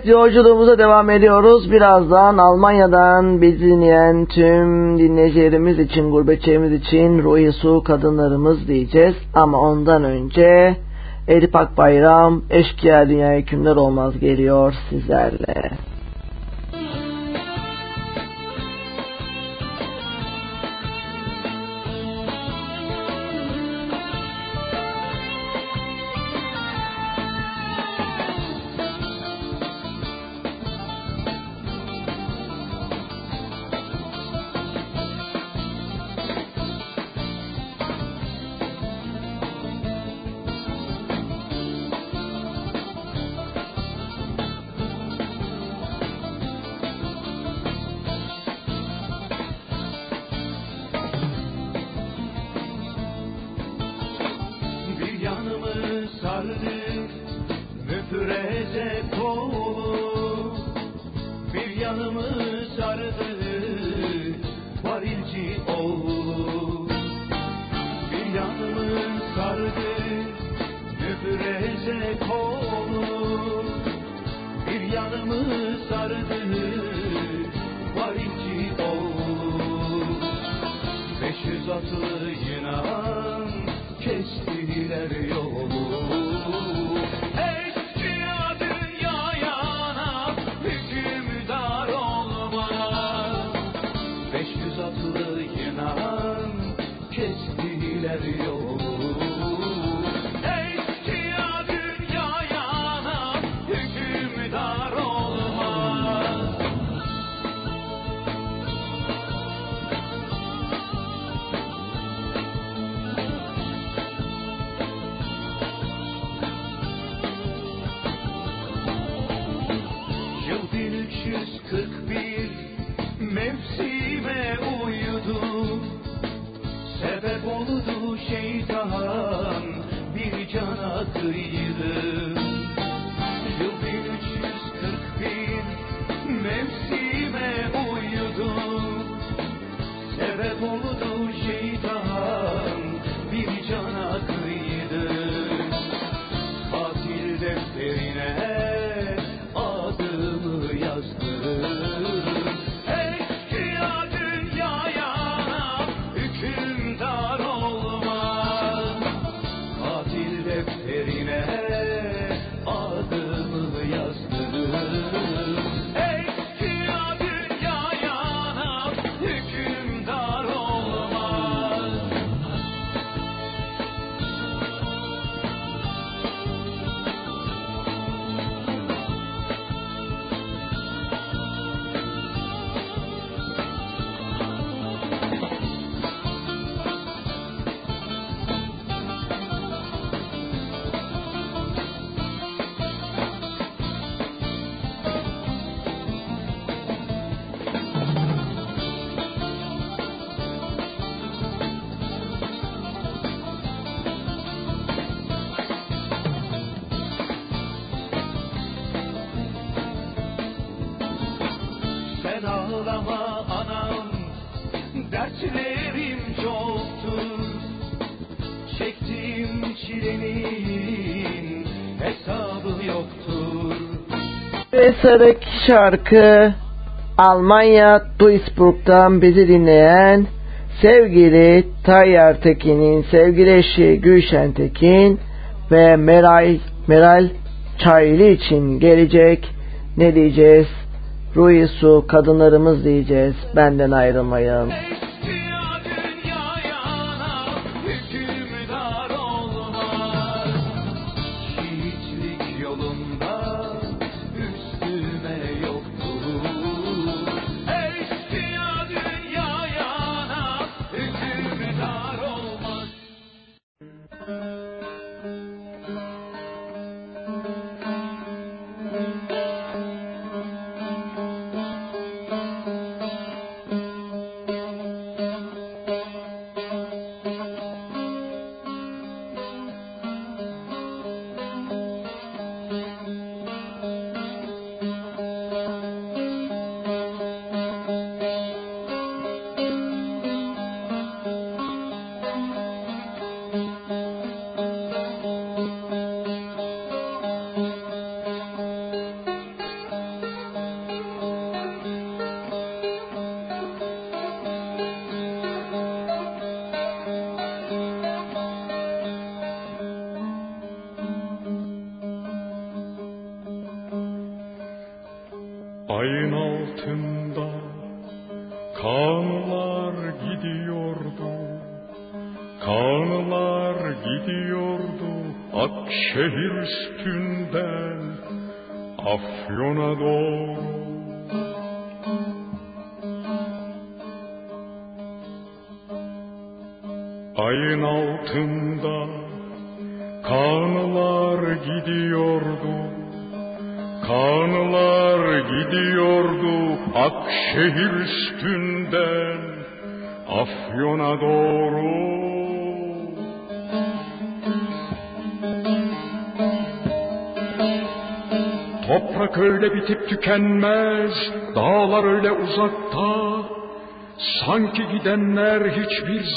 [SPEAKER 1] Yolculuğumuza devam ediyoruz. Birazdan Almanya'dan bizi dinleyen tüm dinleyicilerimiz için, gurbetçilerimiz için Ruhi Su kadınlarımız diyeceğiz. Ama ondan önce Edip Akbayram Eşkıya Dünya Hükümler Olmaz geliyor sizlerle.
[SPEAKER 2] Sıradaki şarkı Almanya Duisburg'dan bizi dinleyen sevgili Tayyar Tekin'in sevgili eşi Gülşen Tekin ve Meral, Meral Çaylı için gelecek ne diyeceğiz? Ruhi su kadınlarımız diyeceğiz. Benden ayrılmayın.
[SPEAKER 9] hükümdar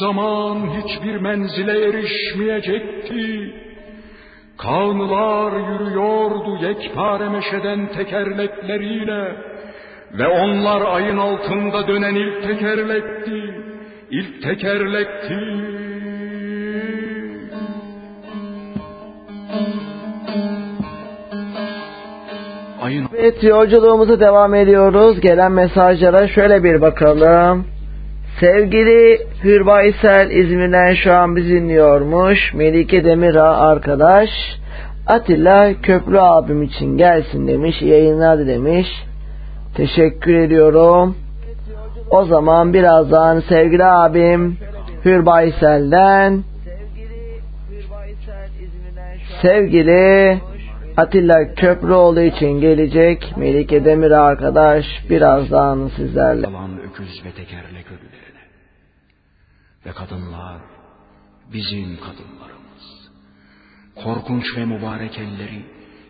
[SPEAKER 14] zaman hiçbir menzile erişmeyecekti. Kanlılar yürüyordu yekpare meşeden tekerlekleriyle ve onlar ayın altında dönen ilk tekerlekti, ilk tekerlekti.
[SPEAKER 2] Ayın... Evet yolculuğumuza devam ediyoruz. Gelen mesajlara şöyle bir bakalım. Sevgili Hürbaysel İzmir'den şu an bizi dinliyormuş. Melike Demira arkadaş. Atilla Köprü abim için gelsin demiş. Yayınlar demiş. Teşekkür ediyorum. O zaman birazdan sevgili abim Hürbaysel'den sevgili Atilla Köprüoğlu için gelecek Melike Demir arkadaş birazdan sizlerle.
[SPEAKER 15] Yalan öküz. Ve kadınlar bizim kadınlarımız. Korkunç ve mübarek elleri,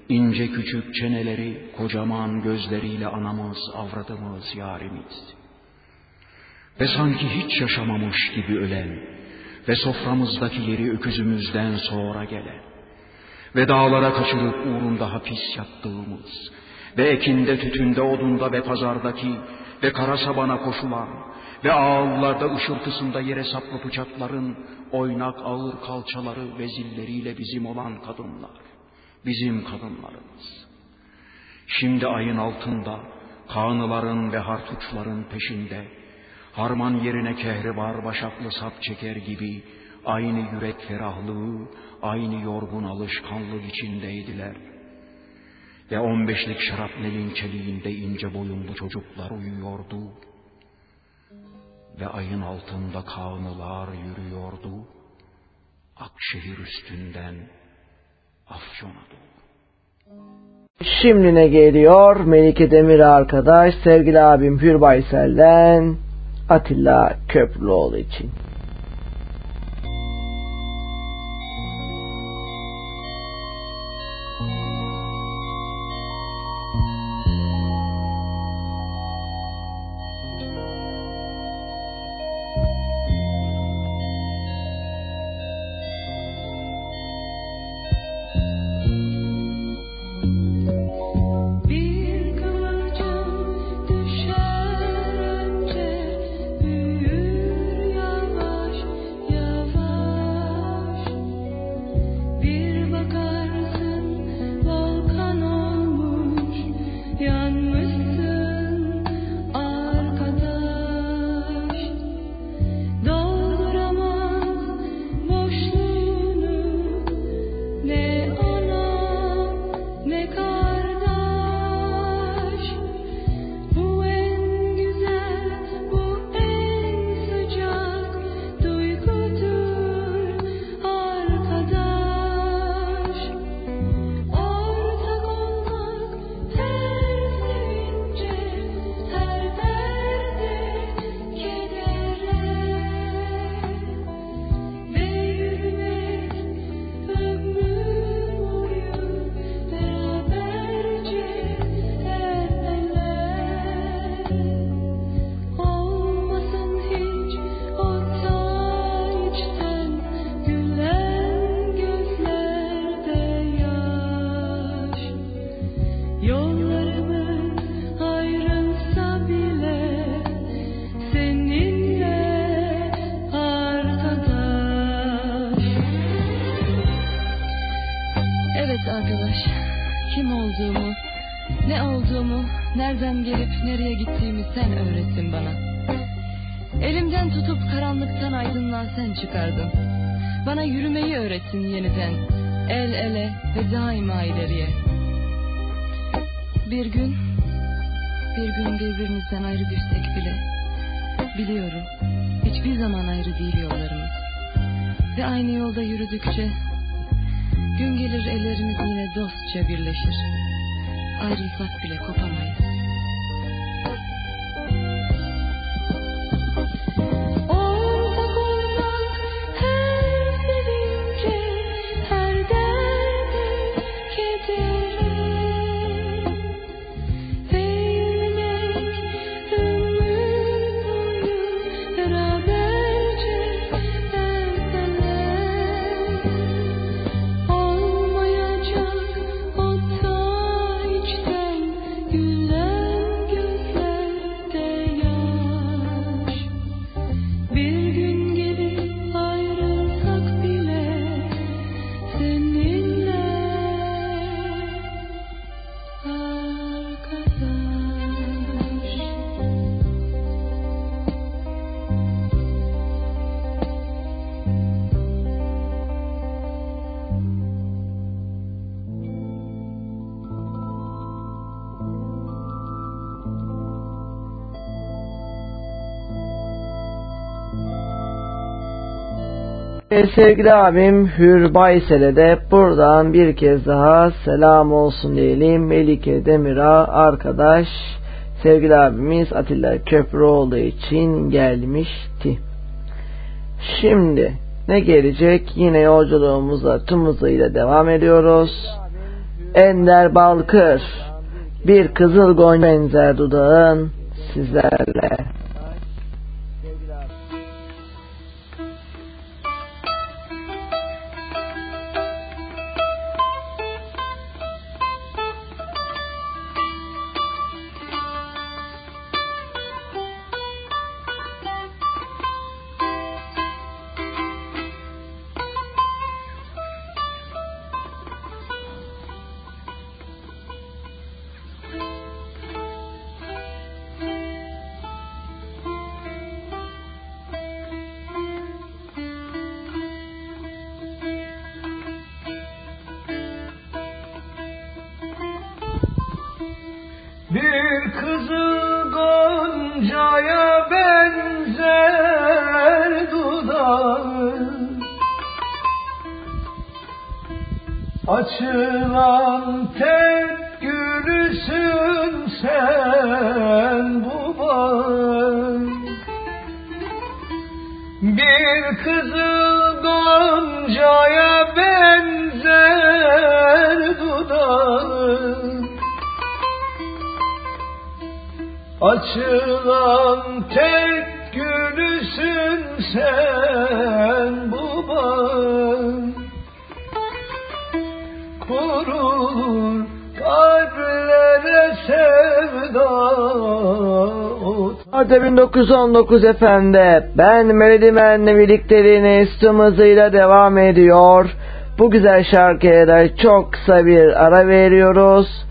[SPEAKER 15] ince küçük çeneleri, kocaman gözleriyle anamız, avradımız, yarimiz. Ve sanki hiç yaşamamış gibi ölen ve soframızdaki yeri öküzümüzden sonra gelen ve dağlara kaçırıp uğrunda hapis yattığımız ve ekinde, tütünde, odunda ve pazardaki ve kara sabana koşulan ve ağıllarda ışıltısında yere saplı bıçakların oynak ağır kalçaları ve zilleriyle bizim olan kadınlar, bizim kadınlarımız. Şimdi ayın altında kanıların ve hartuçların peşinde, harman yerine kehribar başaklı sap çeker gibi aynı yürek ferahlığı, aynı yorgun alışkanlık içindeydiler. Ve on beşlik şarapnelin çeliğinde ince boyunlu çocuklar uyuyordu. Ve ayın altında kağnılar yürüyordu. Akşehir üstünden Afyon'a doğru.
[SPEAKER 2] Şimdi ne geliyor? Melike Demir arkadaş, sevgili abim Hür Baysel'den Atilla Köprülüoğlu için.
[SPEAKER 16] Ve
[SPEAKER 2] sevgili abim Hür Baysel'e de buradan bir kez daha selam olsun diyelim. Melike Demir'a arkadaş sevgili abimiz Atilla Köprüoğlu için gelmişti. Şimdi ne gelecek? Yine yolculuğumuza tüm hızıyla devam ediyoruz. Ender Balkır bir kızıl gonca benzer dudağın sizlerle.
[SPEAKER 4] Kızıl goncaya benzer dudağın. Açılan tek gülüsün sen Açılan tek gülüsün sen bu bağın Kurulur kalplere sevda
[SPEAKER 2] Madde 1919 efendi. Ben Melody Man'le birlikteliğine tüm hızıyla devam ediyor. Bu güzel şarkıya da çok kısa bir ara veriyoruz.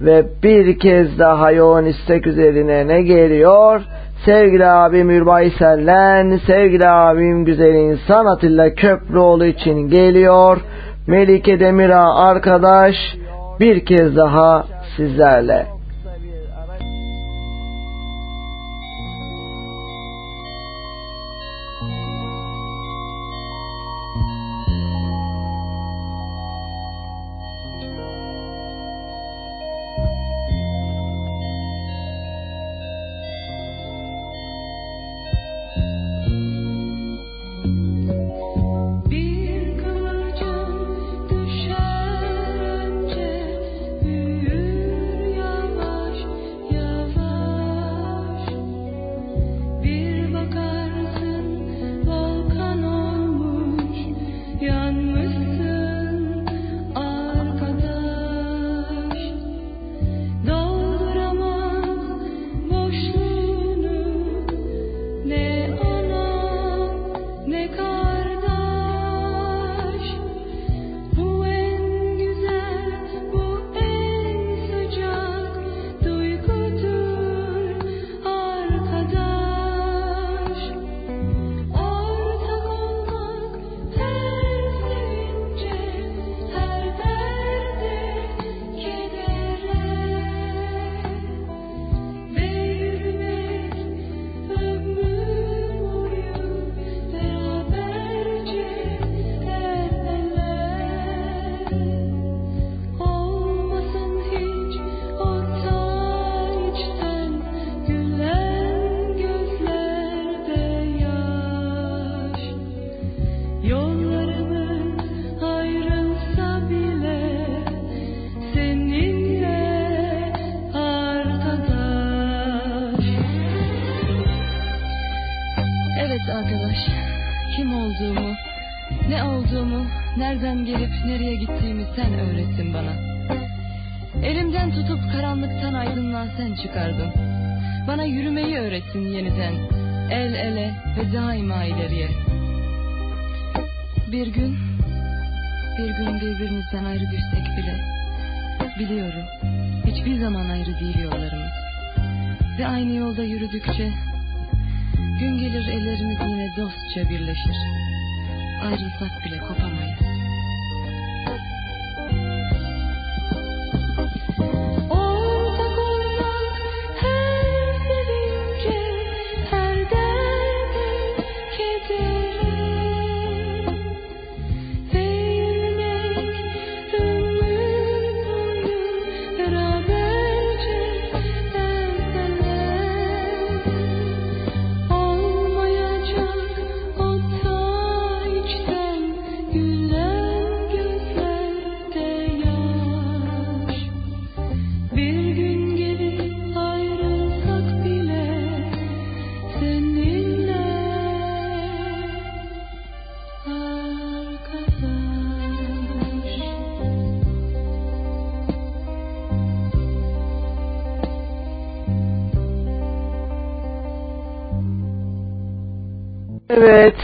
[SPEAKER 2] Ve bir kez daha yoğun istek üzerine ne geliyor? Sevgili abim Ürbay Sellen, sevgili abim güzel insan Atilla Köprüoğlu için geliyor. Melike Demir'a arkadaş bir kez daha sizlerle.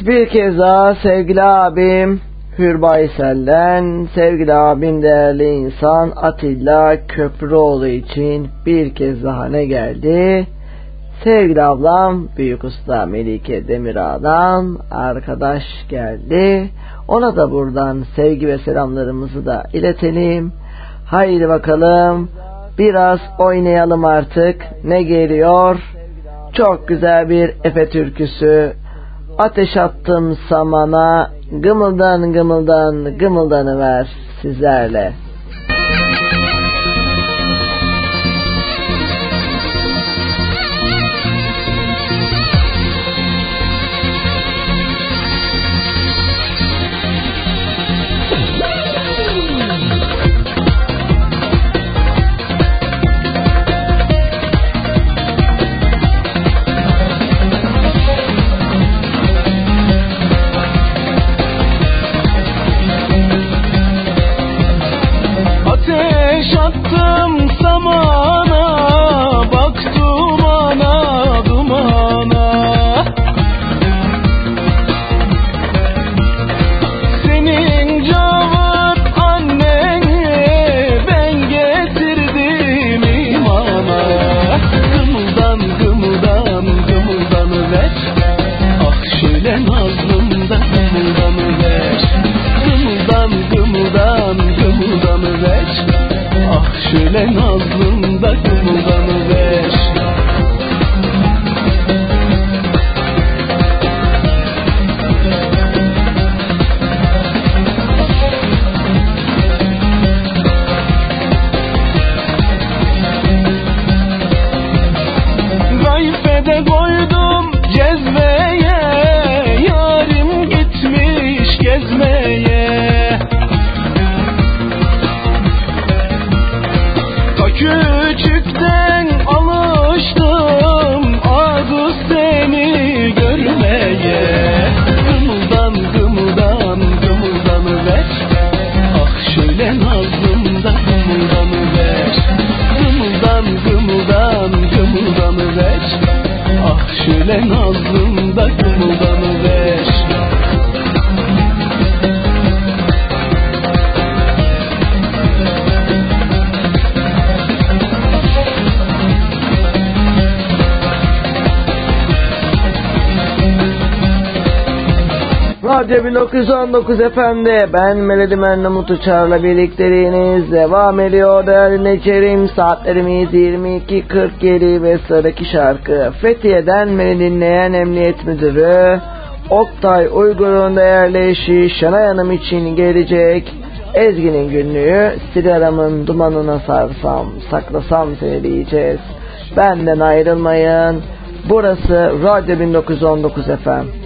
[SPEAKER 17] Bir
[SPEAKER 2] kez daha sevgili abim Hürbaysel'den sevgili abim değerli insan Atilla Köprüoğlu için bir kez daha ne geldi? Sevgili ablam Büyük Usta Melike Demirağ'dan arkadaş geldi. Ona da buradan sevgi ve selamlarımızı da iletelim. Haydi bakalım biraz oynayalım artık. Ne geliyor? Çok güzel bir Efe türküsü. Ateş attım samana, gımıldan gımıldan gımıldanı ver sizlerle.
[SPEAKER 4] Şöyle nazlımda
[SPEAKER 2] 1919 efendi ben Melodi Mennamut Uçar'la birlikteliğiniz devam ediyor değerli dinleyicilerim. Saatlerimiz 22.47 ve sıradaki şarkı Fethiye'den beni dinleyen Emniyet Müdürü Oktay Uygur'un değerli eşi Şenay Hanım için gelecek. Ezgi'nin günlüğü sigaramın dumanına sarsam saklasam seni diyeceğiz. Benden ayrılmayın. Burası Radyo 1919 efendim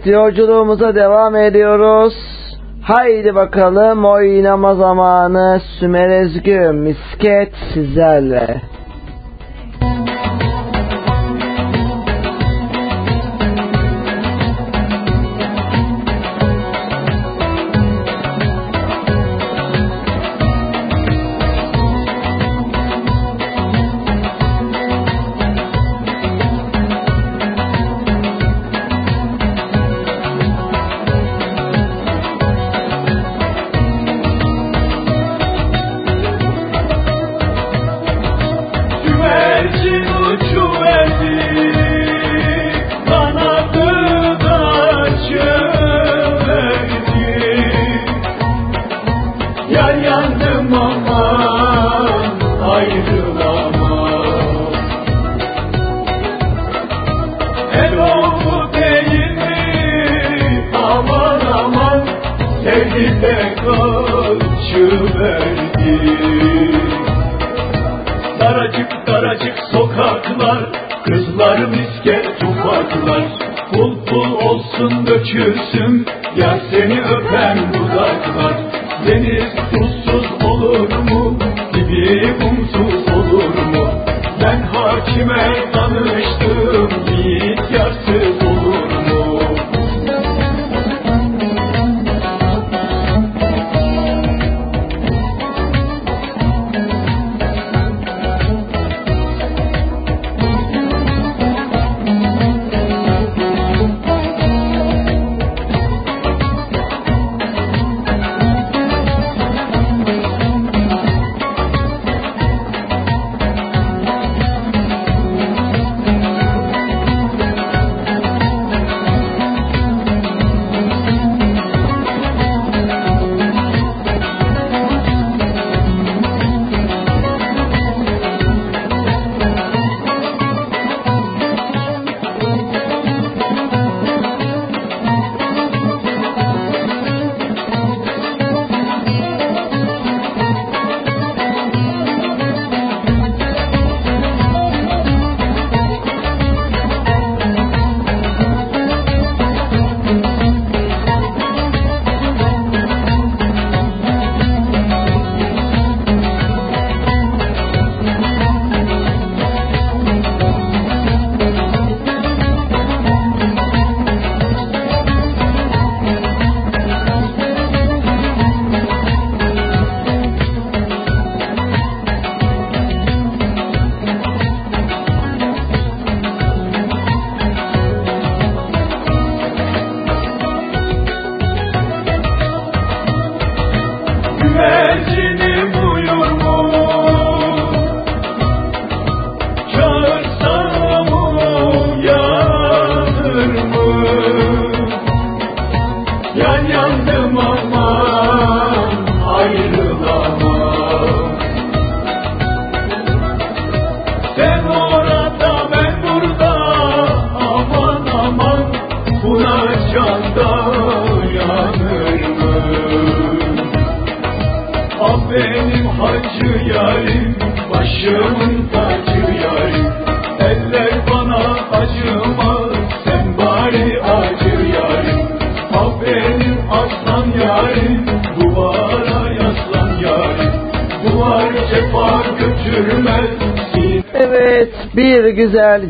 [SPEAKER 2] Evet yolculuğumuza devam ediyoruz. Haydi bakalım oynama zamanı Sümer Ezgü misket sizlerle.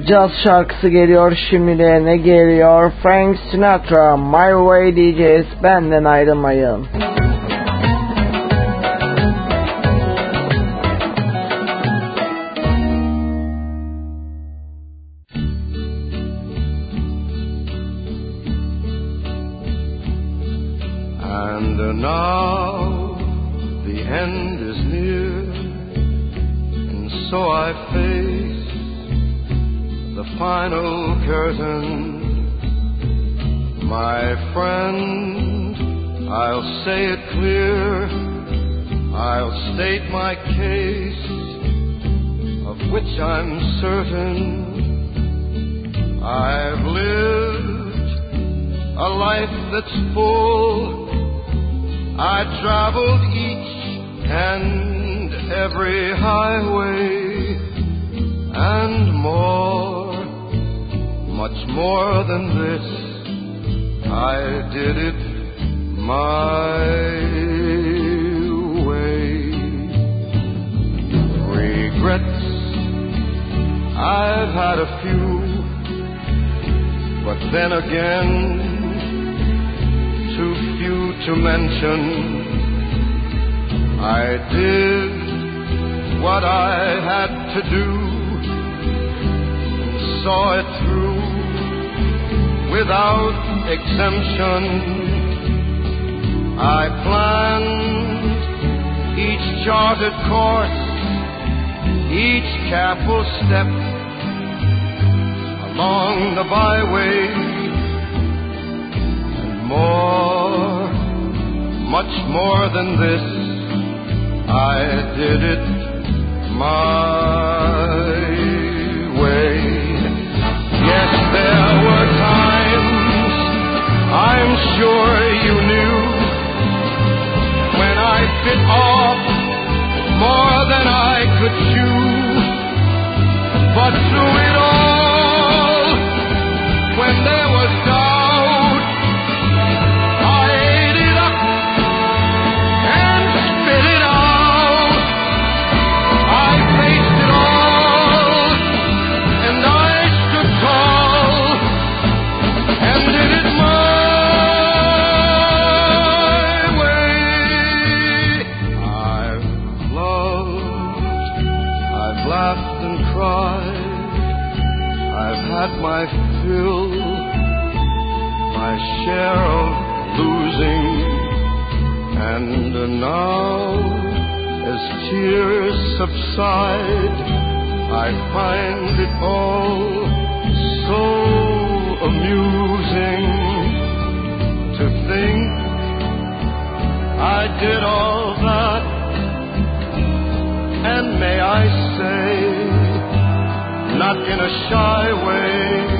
[SPEAKER 4] caz şarkısı geliyor şimdi ne geliyor? Frank Sinatra, My Way diyeceğiz. Benden ayrılmayın.
[SPEAKER 2] feel my share of losing. And now, as tears subside, I find it all so amusing to think I did all that. And may I say, not in a shy way.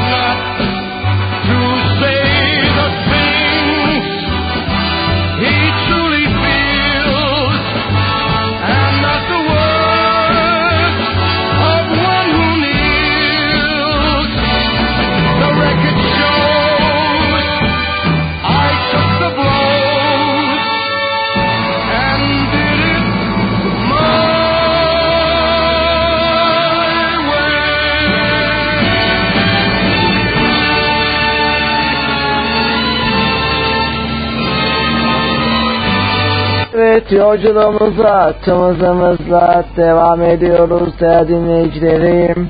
[SPEAKER 4] Evet yolculuğumuza çımızımızla devam ediyoruz değerli dinleyicilerim.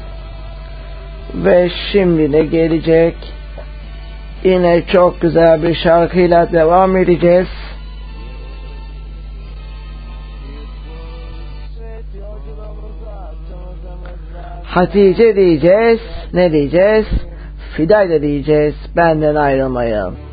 [SPEAKER 4] Ve şimdi de gelecek yine çok güzel bir şarkıyla devam edeceğiz.
[SPEAKER 5] Hatice diyeceğiz, ne diyeceğiz? Fidayla diyeceğiz, benden ayrılmayın.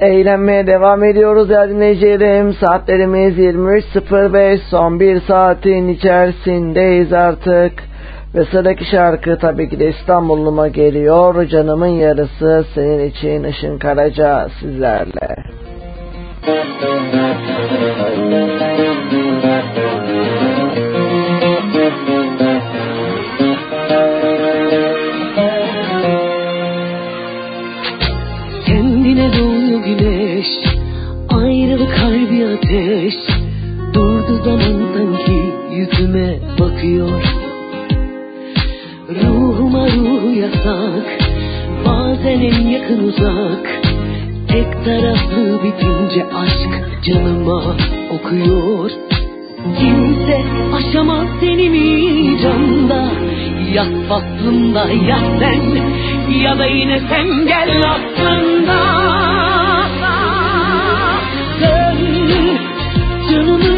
[SPEAKER 5] Eğlenmeye devam ediyoruz değerli dinleyicilerim. Saatlerimiz 23.05 son bir saatin içerisindeyiz artık. Ve sıradaki şarkı tabii ki de İstanbul'uma geliyor. Canımın yarısı senin için Işın Karaca sizlerle. Zaten düşüyor Ruhuma ruhu yasak Bazen en yakın uzak. Tek taraflı bitince aşk canıma okuyor. Kimse aşamaz seni mi canda? Ya aklımda ya sen Ya da yine sen gel aklımda Sen canımı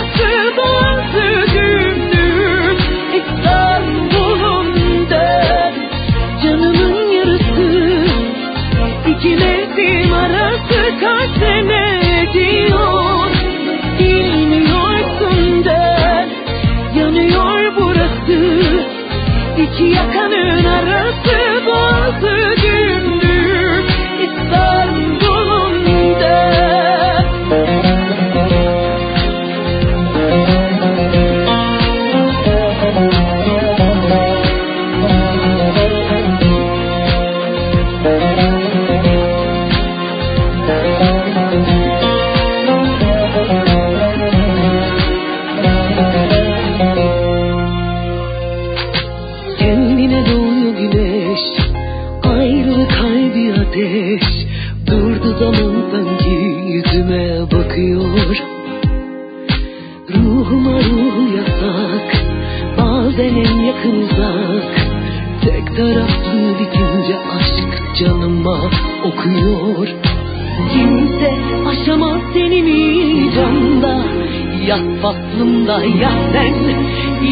[SPEAKER 5] yola ya sen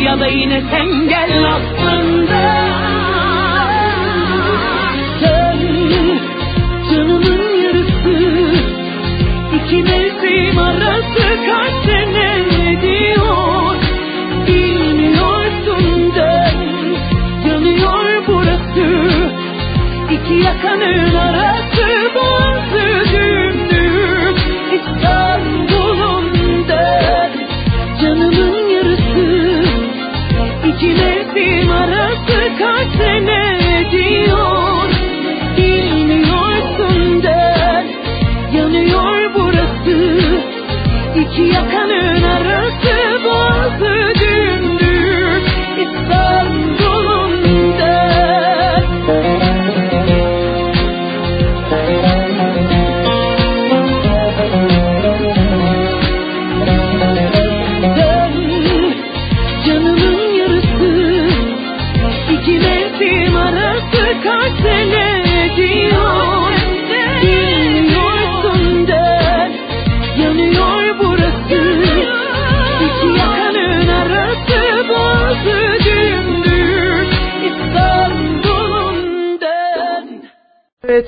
[SPEAKER 5] ya da yine sen gel aslında. Sen canımın yarısı iki mevsim arası kaç sene ne diyor bilmiyorsun dön yanıyor burası iki yakanın arası.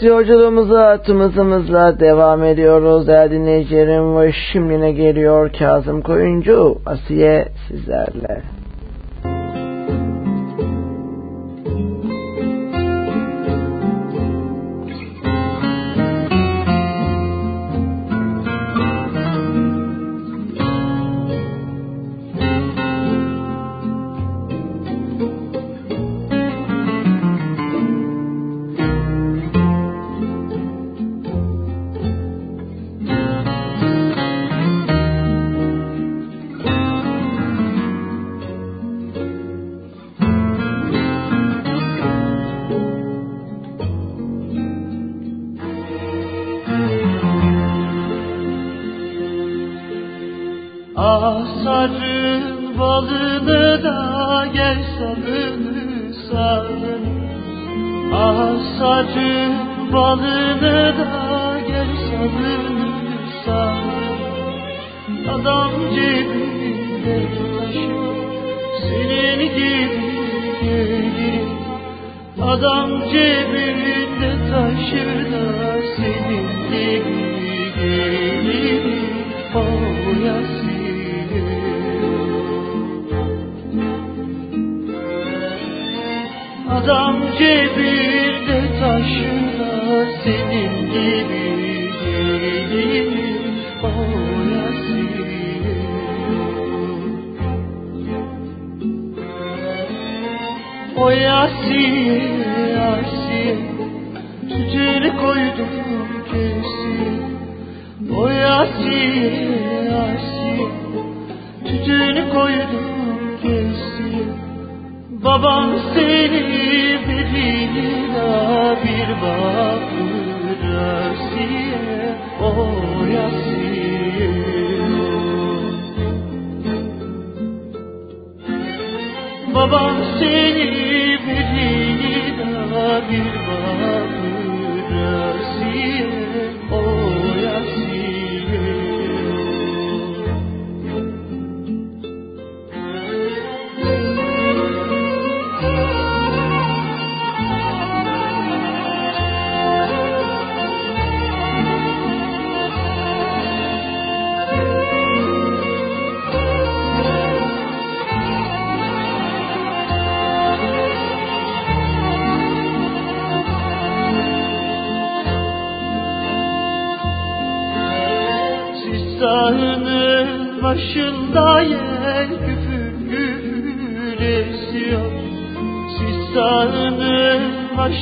[SPEAKER 1] Evet yolculuğumuza atımızımızla devam ediyoruz değerli dinleyicilerim ve şimdine geliyor Kazım Koyuncu Asiye sizlerle.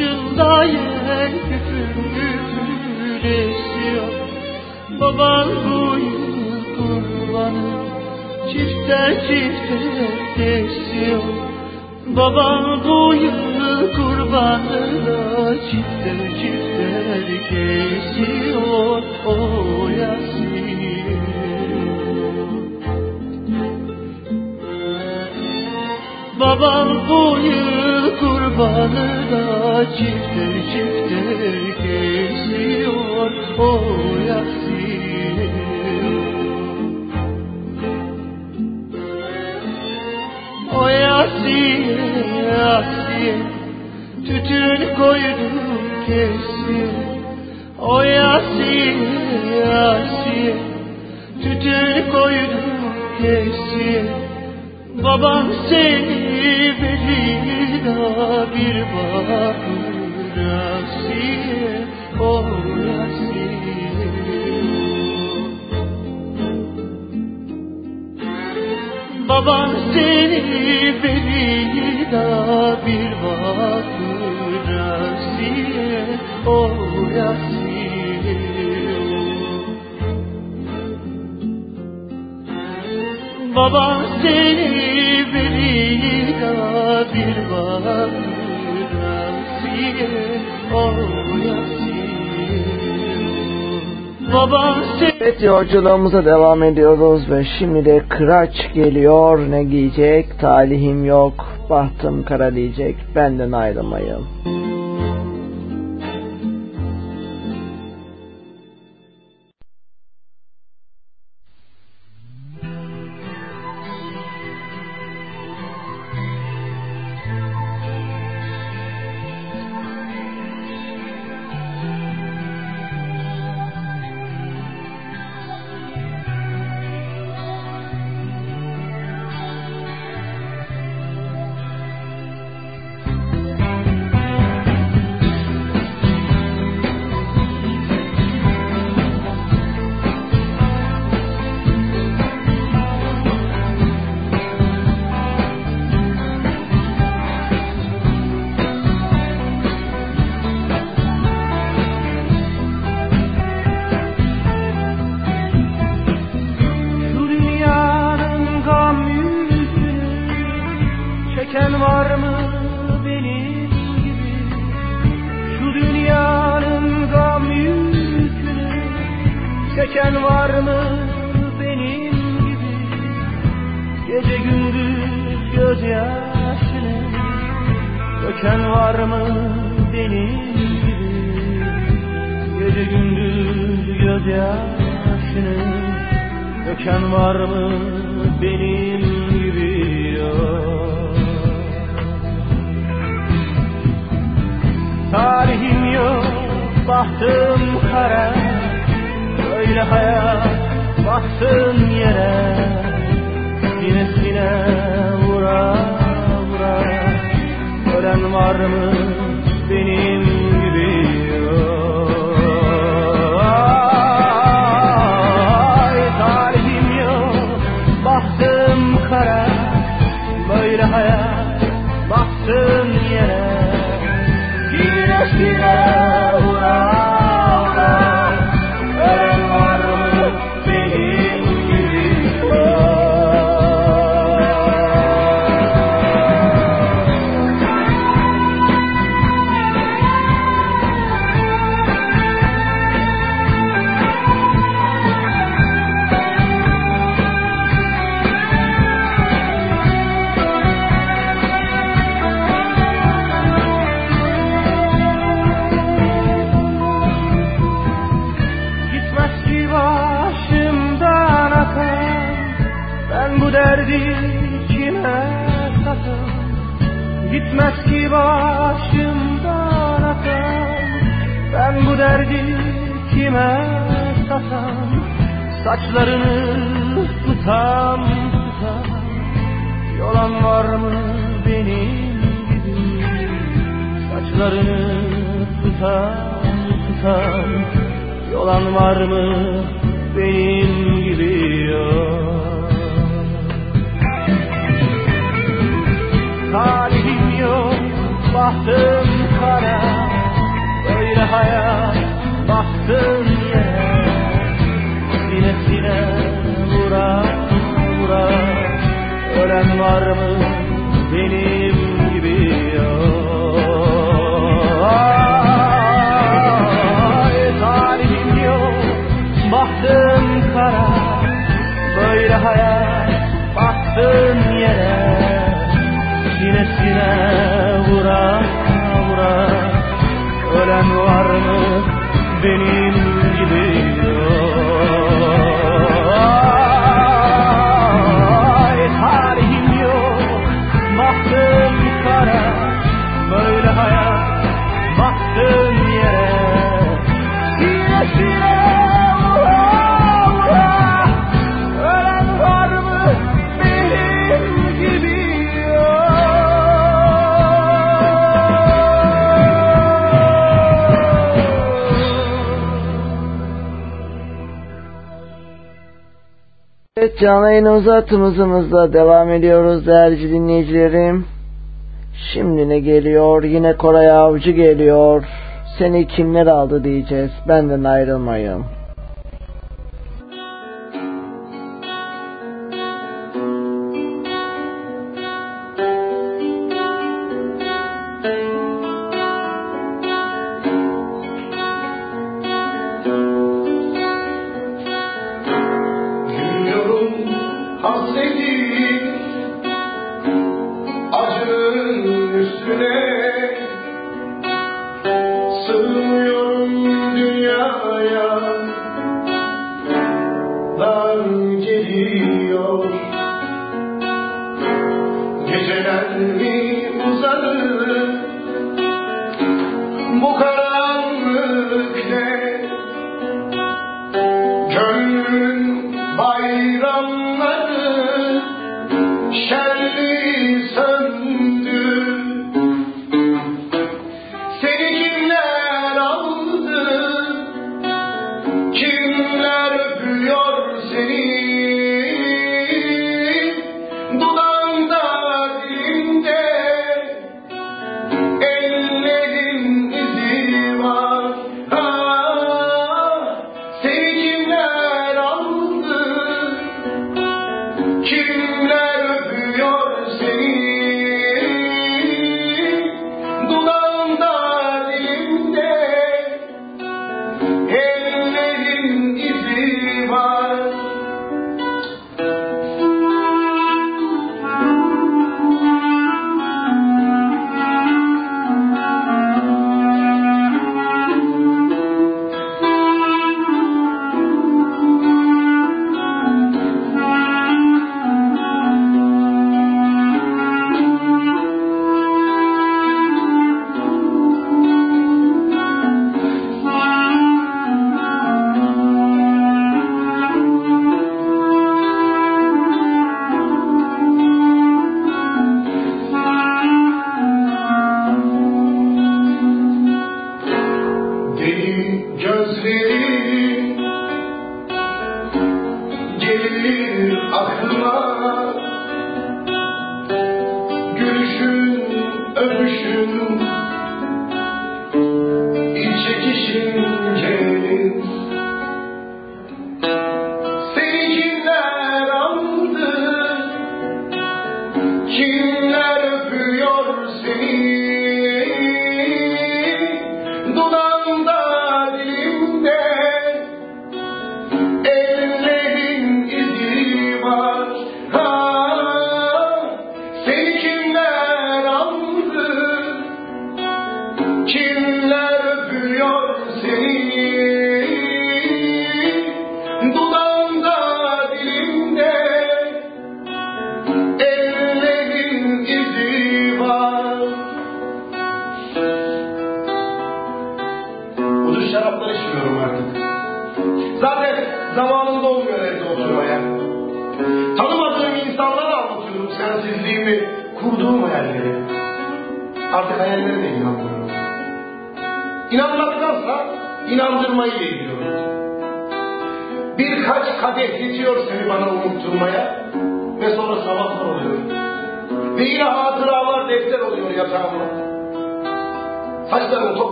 [SPEAKER 8] başında yer küfür müfür esiyor Baban boyu kurbanı çifte çifte kesiyor. Baban
[SPEAKER 1] chieftain. Yolculuğumuza devam ediyoruz ve şimdi de kıraç geliyor. Ne giyecek? Talihim yok. Bahtım kara diyecek. Benden ayrılmayın.
[SPEAKER 4] Canlı yayınımıza hattımızımızla devam ediyoruz değerli dinleyicilerim. Şimdi ne geliyor? Yine Koray Avcı geliyor. Seni kimler aldı diyeceğiz. Benden ayrılmayın.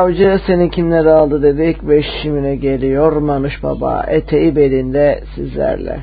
[SPEAKER 2] Avcı seni kimleri aldı dedik ve şimine geliyor Manuş Baba eteği belinde sizlerle.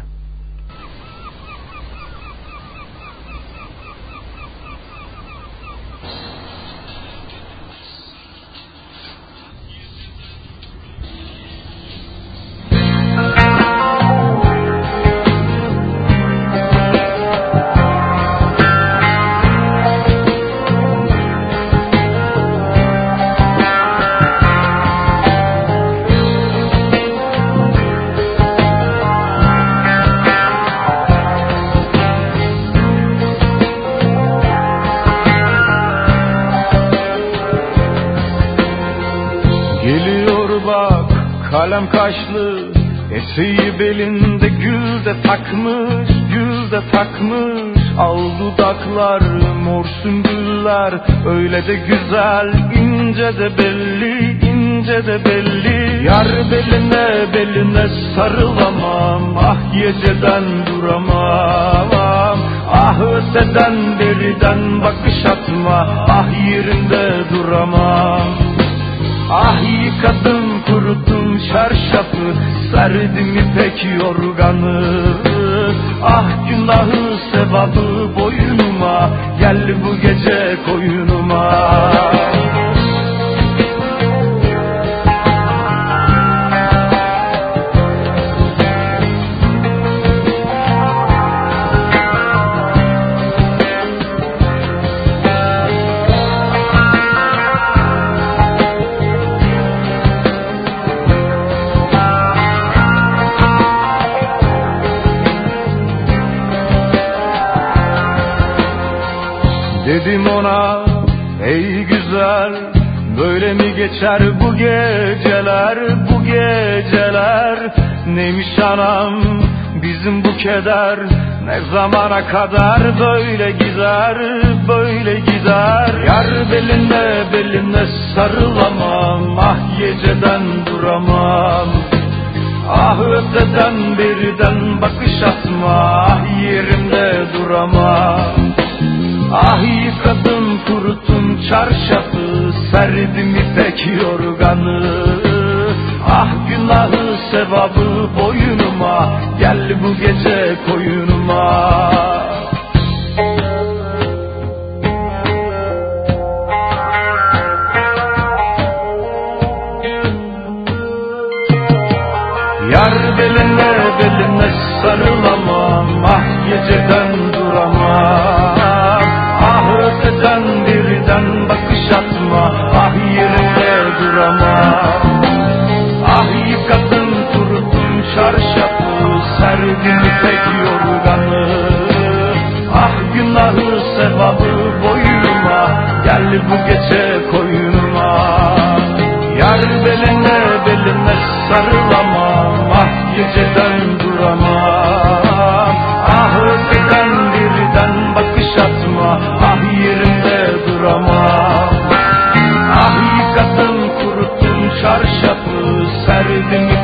[SPEAKER 1] De güzel ince de belli ince de belli. Yar beline beline sarılamam Ah geceden duramam. Ah öteden beriden bakış atma Ah yerinde duramam. Ah yıkadım kuruttum çarşafı Serdim ipek yorganı. Ah günahı sevabı boynuma Gel bu gece koyunuma Noah. Geçer bu geceler bu geceler. Neymiş anam bizim bu keder? Ne zamana kadar böyle gider böyle gider? Yar beline beline sarılamam Ah geceden duramam. Ah öteden beriden bakış atma Ah yerimde duramam. Ah yıkadım kuruttum çarşafı Serdim ipek yorganı. Ah günahı sevabı
[SPEAKER 18] boyunuma Gel bu gece koyunuma. çarşafı serdim tek yorganı. Ah günahı sevabı boyuma Gel bu gece koyunuma Yar beline beline sarılamam Ah geceden duramam Ah öteden birden bakış atma Ah yerimde duramam Ah yıkadım kuruttum çarşafı
[SPEAKER 5] serdim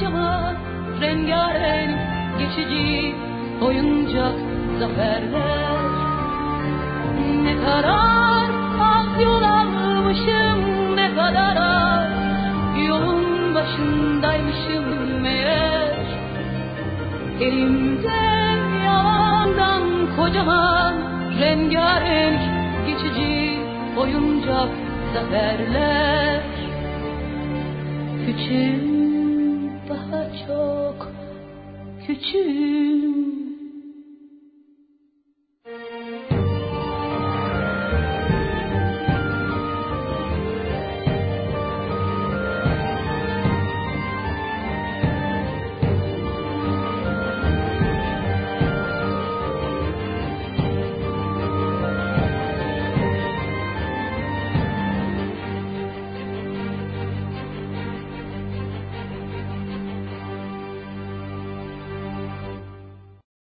[SPEAKER 5] Harcama rengarenk geçici oyuncak zaferler. Ne kadar az ah yol almışım ne kadar az Yolun başındaymışım meğer. Elimde yalandan kocaman rengarenk geçici oyuncak zaferler. Küçük 去。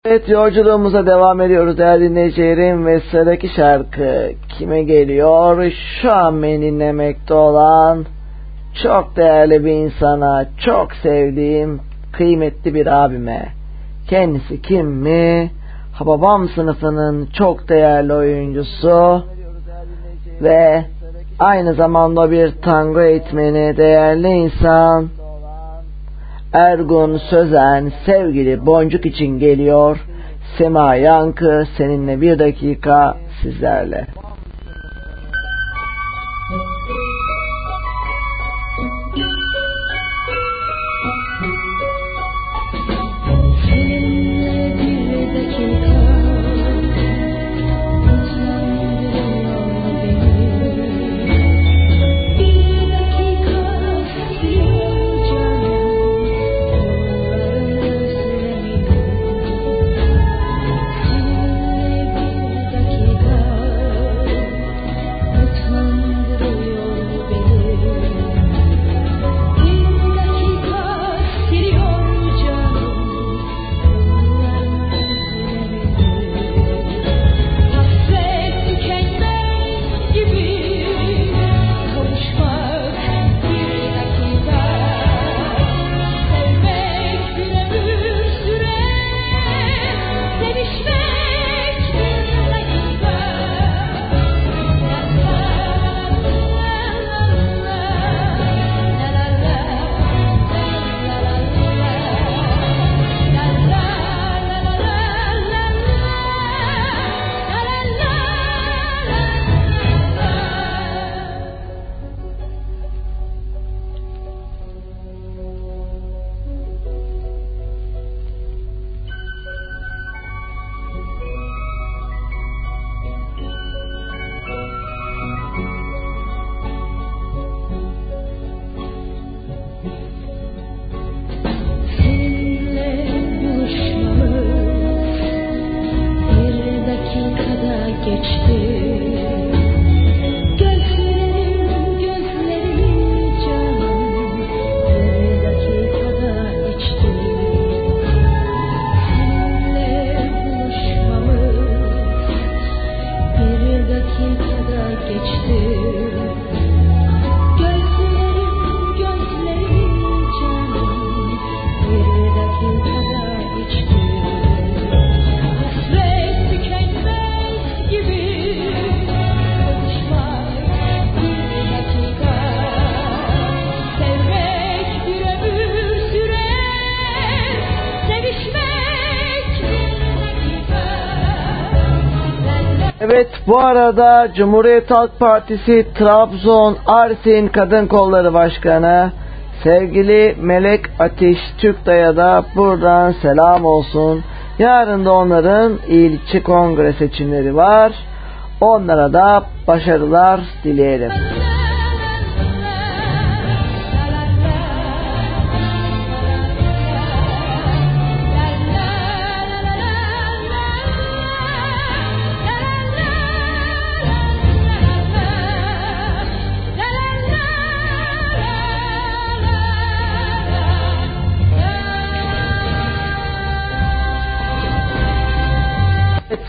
[SPEAKER 5] Evet yolculuğumuza devam ediyoruz değerli dinleyicilerim ve sıradaki şarkı kime geliyor? Şu an beni dinlemekte olan çok değerli bir insana, çok sevdiğim kıymetli bir abime. Kendisi kim mi? Hababam sınıfının çok değerli oyuncusu ve aynı zamanda bir tango eğitmeni, değerli insan Ergun Sözen sevgili Boncuk için geliyor. Sema Yankı seninle bir dakika sizlerle. Bu arada Cumhuriyet Halk Partisi Trabzon Arsin Kadın Kolları Başkanı sevgili Melek Ateş Türkday'a da buradan selam olsun. Yarın da onların ilçe kongre seçimleri var. Onlara da başarılar dileyelim.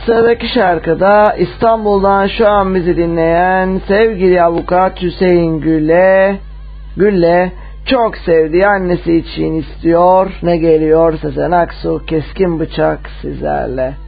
[SPEAKER 5] Sıradaki şarkıda İstanbul'dan şu an bizi dinleyen sevgili avukat Hüseyin Gül'e Gül'le çok sevdiği annesi için istiyor. Ne geliyor Sezen Aksu keskin bıçak sizlerle.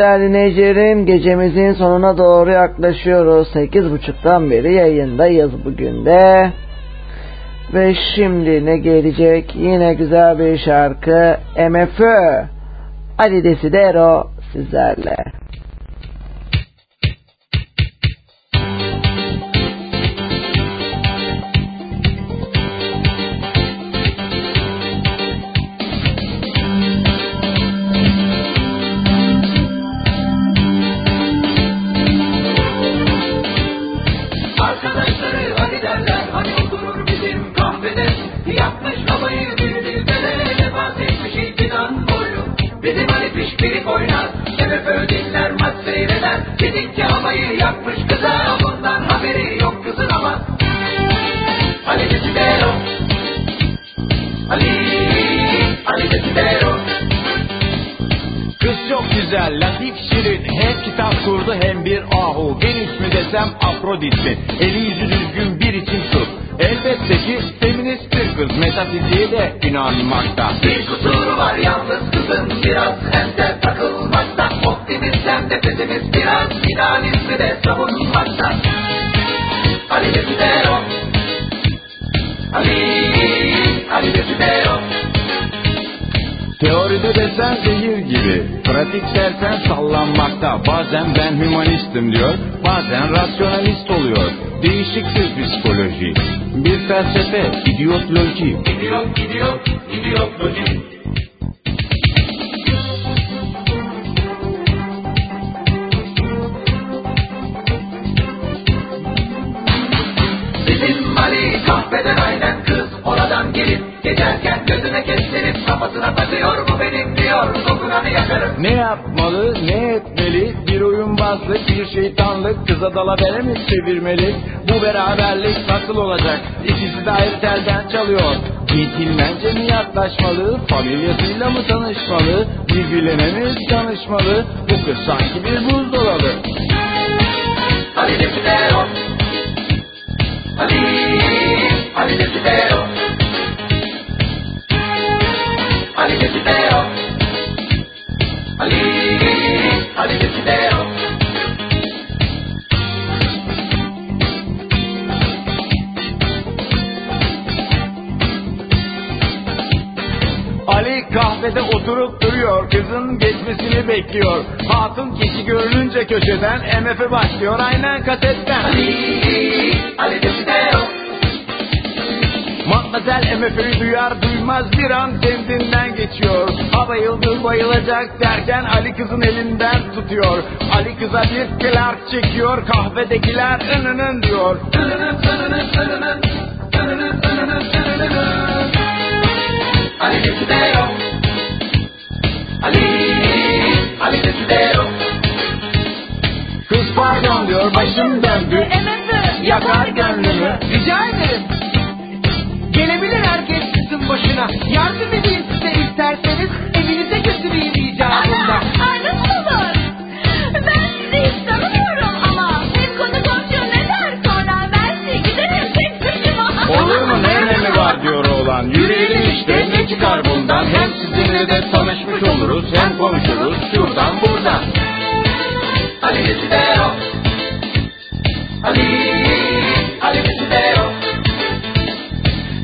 [SPEAKER 19] Değerli dinleyicilerim gecemizin sonuna doğru yaklaşıyoruz. 8.30'dan beri yayındayız bugün de. Ve şimdi ne gelecek? Yine güzel bir şarkı. MFÖ. Ali Desidero sizlerle. Bekliyor. Hatun kişi görününce köşeden MF'e başlıyor. Aynen kasetten. Ali, Ali Matmazel MF'yi duyar duymaz bir an kendinden geçiyor. Ha bayıldı bayılacak derken Ali kızın elinden tutuyor. Ali kıza bir Clark çekiyor kahvedekiler ınının diyor. Ali Desidero Ali Ali Desidero Kız pardon diyor başım döndü Yakar gönlümü
[SPEAKER 20] Rica ederim. Gelebilir herkes sizin başına. Yardım edeyim size isterseniz. Evinize götüreyim icabında.
[SPEAKER 21] Ay nasıl olur? Ben sizi hiç tanımıyorum ama hem konu komşu ne der sonra ben size giderim tek başıma.
[SPEAKER 19] Olur mu ne önemi var diyor oğlan Yürüyelim işte ne çıkar bundan. Hem sizinle de tanışmış oluruz Hem konuşuruz şuradan buradan. Ali Desidero Ali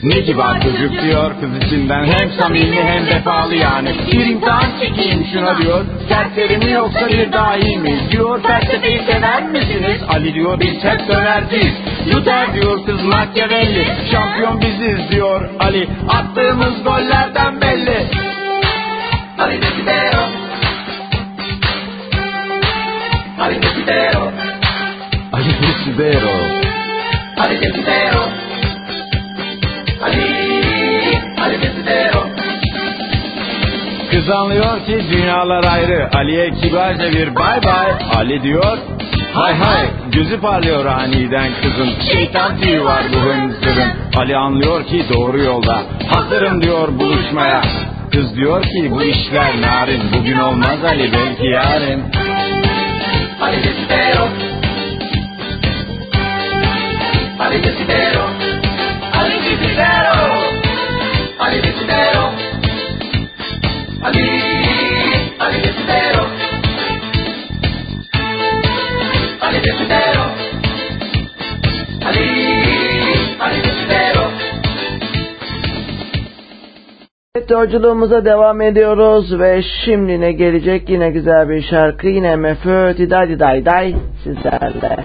[SPEAKER 19] Ne kibar çocuk diyor. Kız içinden Hem samimi hem vefalı yani. Bir imtihan çekeyim şuna diyor. Serseri mi yoksa bir dahi mi? Diyor felsefeyi sever misiniz? Ali diyor biz hep dönerciyiz Luther diyor kız Machiavelli. Şampiyon biziz diyor Ali. Attığımız gollerden belli. Ali Desidero Ali Desidero Ali Desidero Ali Desidero Ali Ali Desidero Kız anlıyor ki dünyalar ayrı. Ali'ye kibarca bir bay bay. Ali diyor Hay hay gözü parlıyor aniden kızın. Şeytan tüyü var bu hınzırın Ali anlıyor ki doğru yolda. Hazırım diyor buluşmaya. Kız diyor ki bu işler narin. Bugün olmaz Ali belki yarın. Ali Desidero Ali Desidero Ali Desidero
[SPEAKER 1] Evet yolculuğumuza devam ediyoruz ve şimdi ne gelecek yine güzel bir şarkı yine MFÖ Diday Diday Day sizlerle.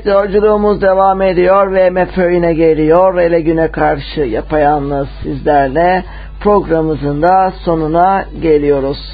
[SPEAKER 1] Evet yolculuğumuz devam ediyor ve MFÖ'üne geliyor. Ele güne karşı yapayalnız sizlerle programımızın da sonuna geliyoruz.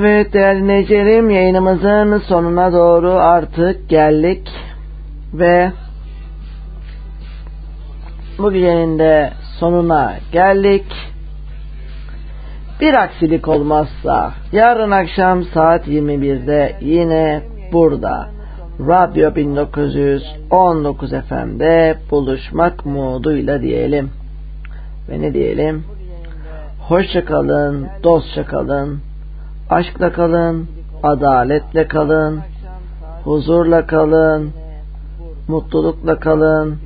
[SPEAKER 1] Evet değerli dinleyicilerim yayınımızın sonuna doğru artık geldik ve bu gecenin de sonuna geldik. Bir aksilik olmazsa yarın akşam saat 21'de yine burada Radyo 1919 FM'de buluşmak umuduyla diyelim. Ve ne diyelim? Hoşça kalın, dostça kalın aşkla kalın, adaletle kalın, huzurla kalın, mutlulukla kalın,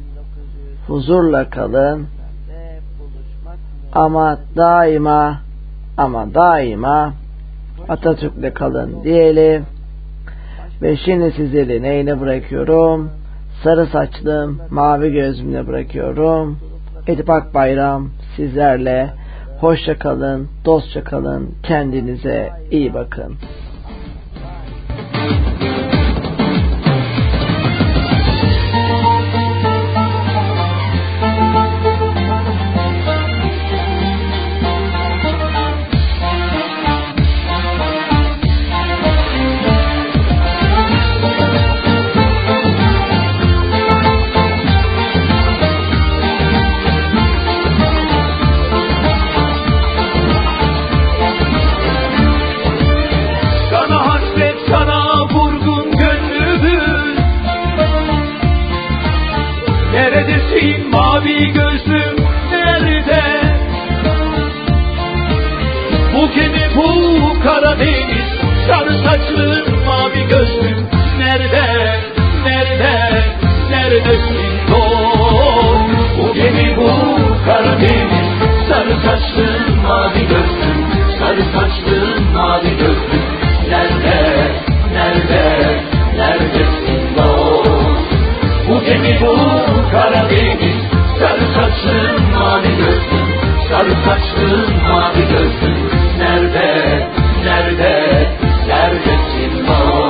[SPEAKER 1] huzurla kalın. Ama daima ama daima Atatürk'le kalın diyelim. Ve şimdi sizleri neyle bırakıyorum? Sarı saçlım, mavi gözümle bırakıyorum. Edip Akbayram sizlerle Hoşça kalın, dostça kalın, kendinize iyi bakın.
[SPEAKER 2] saçlı mavi gözlü nerede nerede neredesin? Dost bu gemi bu Karadeniz. Sarı saçlı mavi gözlü sarı saçlı mavi gözlü nerede nerede neredesin? Dost bu gemi bu Karadeniz. Sarı saçlı mavi gözlü sarı saçlı mavi gözlü nerede nerede 的寂
[SPEAKER 1] 寞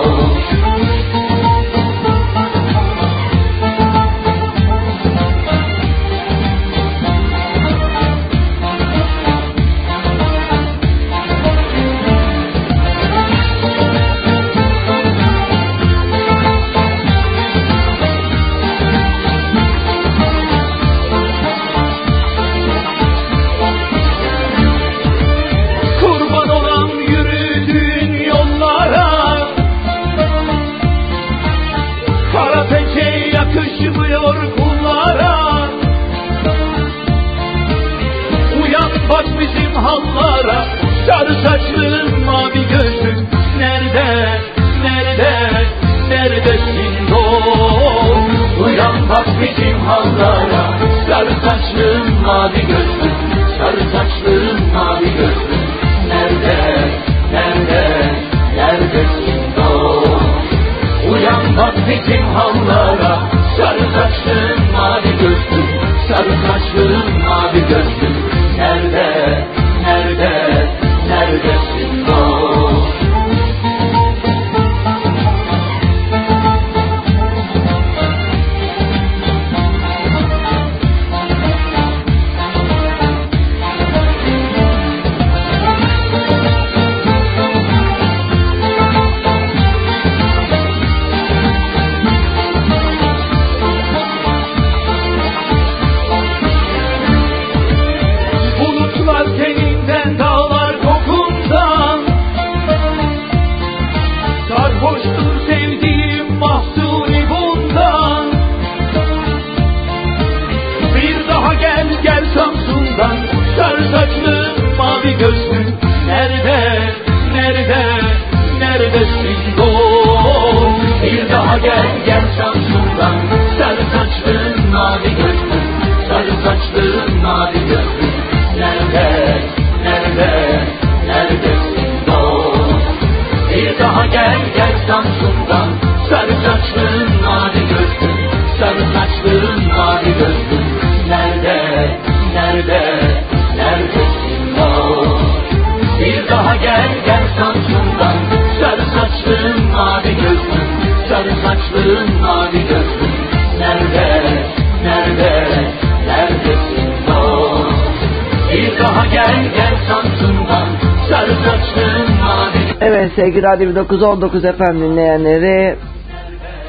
[SPEAKER 1] Sevgili Radyo 1919 efendim dinleyenleri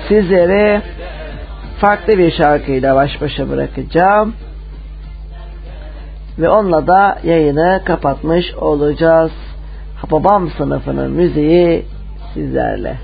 [SPEAKER 1] sizleri farklı bir şarkıyla baş başa bırakacağım. Ve onunla da yayını kapatmış olacağız. Hababam sınıfının müziği sizlerle.